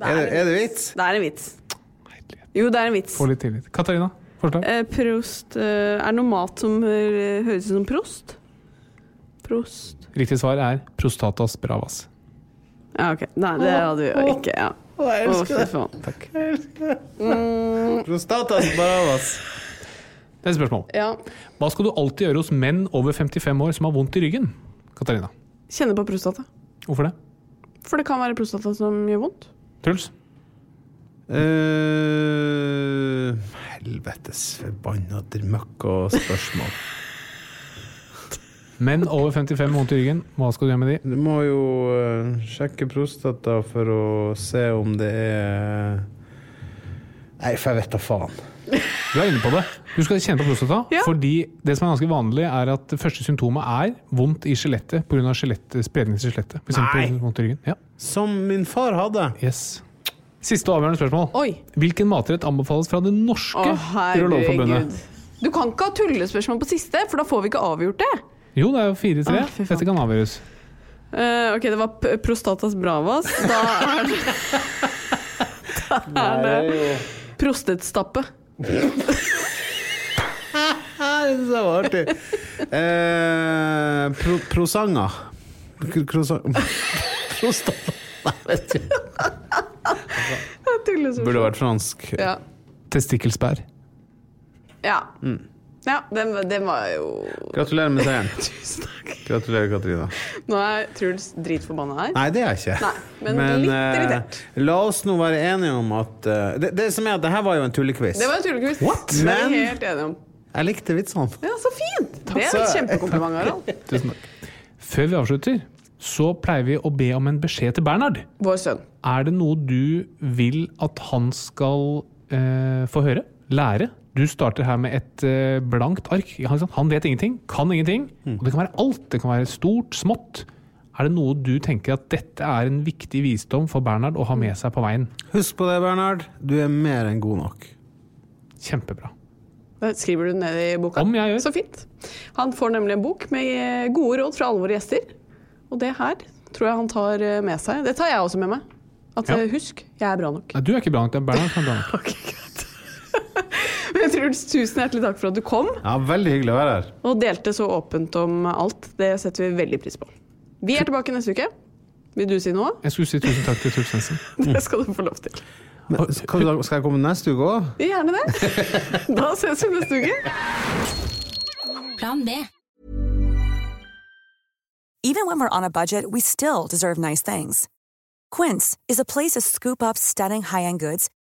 S4: Er det, er det vits?
S2: Det er en vits. Jo, det er en vits.
S1: Få litt tillit. Katarina, forslag?
S2: Eh, prost eh, Er det noe mat som eh, høres ut som prost? Prost
S1: Riktig svar er prostatas bravas.
S2: Ja, ok. Nei, det hadde vi jo ikke. Ja.
S4: jeg
S2: Å,
S4: elsker
S2: fy
S4: det.
S2: faen. Takk.
S4: Prostatas bravas.
S1: et spørsmål.
S2: Ja.
S1: Hva skal du alltid gjøre hos menn over 55 år som har vondt i ryggen? Katarina.
S2: Kjenne på prostata.
S1: Hvorfor det?
S2: For det kan være prostata som gjør vondt.
S1: Truls?
S4: Uh, helvetes forbanna møkk og spørsmål. <laughs>
S1: Menn over 55 med vondt i ryggen, hva skal du gjøre med de?
S4: Du må jo eh, sjekke prostata for å se om det er Nei, for jeg vet da faen.
S1: Du er inne på det. Du skal kjenne på prostata,
S2: Ja.
S1: fordi det som er ganske vanlig, er at det første symptomet er vondt i skjelettet pga. spredning til skjelettet.
S4: Nei.
S1: i. Ja.
S4: Som min far hadde.
S1: Yes. Siste og avgjørende spørsmål.
S2: Oi.
S1: Hvilken matrett anbefales fra det norske Urologforbundet?
S2: Du kan ikke ha tullespørsmål på siste, for da får vi ikke avgjort det.
S1: Jo, det er jo 4-3.
S2: Ah.
S1: Dette kan avgjøres.
S2: Uh, ok, det var p prostatas bravas. Da er det <laughs> Da er det prostetstappe. <laughs>
S4: Det synes jeg var artig. Eh, pro, prosanga. K- <laughs> Prostata Nei, vet du. Burde vært fransk.
S2: Ja.
S1: Testikkelsbær.
S2: Ja. Ja den, den var jo
S4: Gratulerer med seieren. <laughs>
S2: Tusen takk.
S4: Gratulerer, Katrina.
S2: Nå er Truls dritforbanna her.
S4: Nei, det er jeg ikke.
S2: Nei, men litt
S4: eh,
S2: irritert.
S4: la oss nå være enige om at uh, det, det som er at det her var jo en tullequiz.
S2: Det var en tullequiz.
S4: What?
S2: Det er
S4: Men-
S2: helt enige om.
S4: Jeg likte vitsene.
S2: Ja, så fint! Det er et kjempekompliment, Harald. <laughs>
S1: Tusen takk. Før vi avslutter, så pleier vi å be om en beskjed til Bernhard.
S2: Vår sønn.
S1: Er det noe du vil at han skal uh, få høre? Lære? Du starter her med et eh, blankt ark. Han, han vet ingenting, kan ingenting. Og det kan være alt. Det kan være stort, smått. Er det noe du tenker at dette er en viktig visdom for Bernhard å ha med seg på veien?
S4: Husk på det, Bernhard. Du er mer enn god nok.
S1: Kjempebra.
S2: Det skriver du ned i boka.
S1: Om jeg gjør.
S2: Så fint. Han får nemlig en bok med eh, gode råd fra alle våre gjester. Og det her tror jeg han tar eh, med seg. Det tar jeg også med meg. At
S1: Ja.
S2: husk, jeg er bra nok.
S1: Nei, du er ikke bra nok, det er Bernhard som er bra nok. <laughs>
S2: Ok, greit. <laughs> Men Truls, tusen hjertelig takk for at du kom
S4: Ja, Veldig hyggelig å være her.
S2: og delte så åpent om alt. Det setter vi veldig pris på. Vi er tilbake neste uke. Vil du si noe?
S1: Jeg skulle si tusen takk til Truls Svendsen. <laughs>
S2: Det skal du få lov til.
S4: Men, skal, du- skal jeg komme neste uke òg?
S2: Gjerne det. <laughs> Da ses vi neste uke.
S6: Plan B.
S7: Even when we're on a budget, we still deserve nice things. Quince is a place to scoop up stunning high-end goods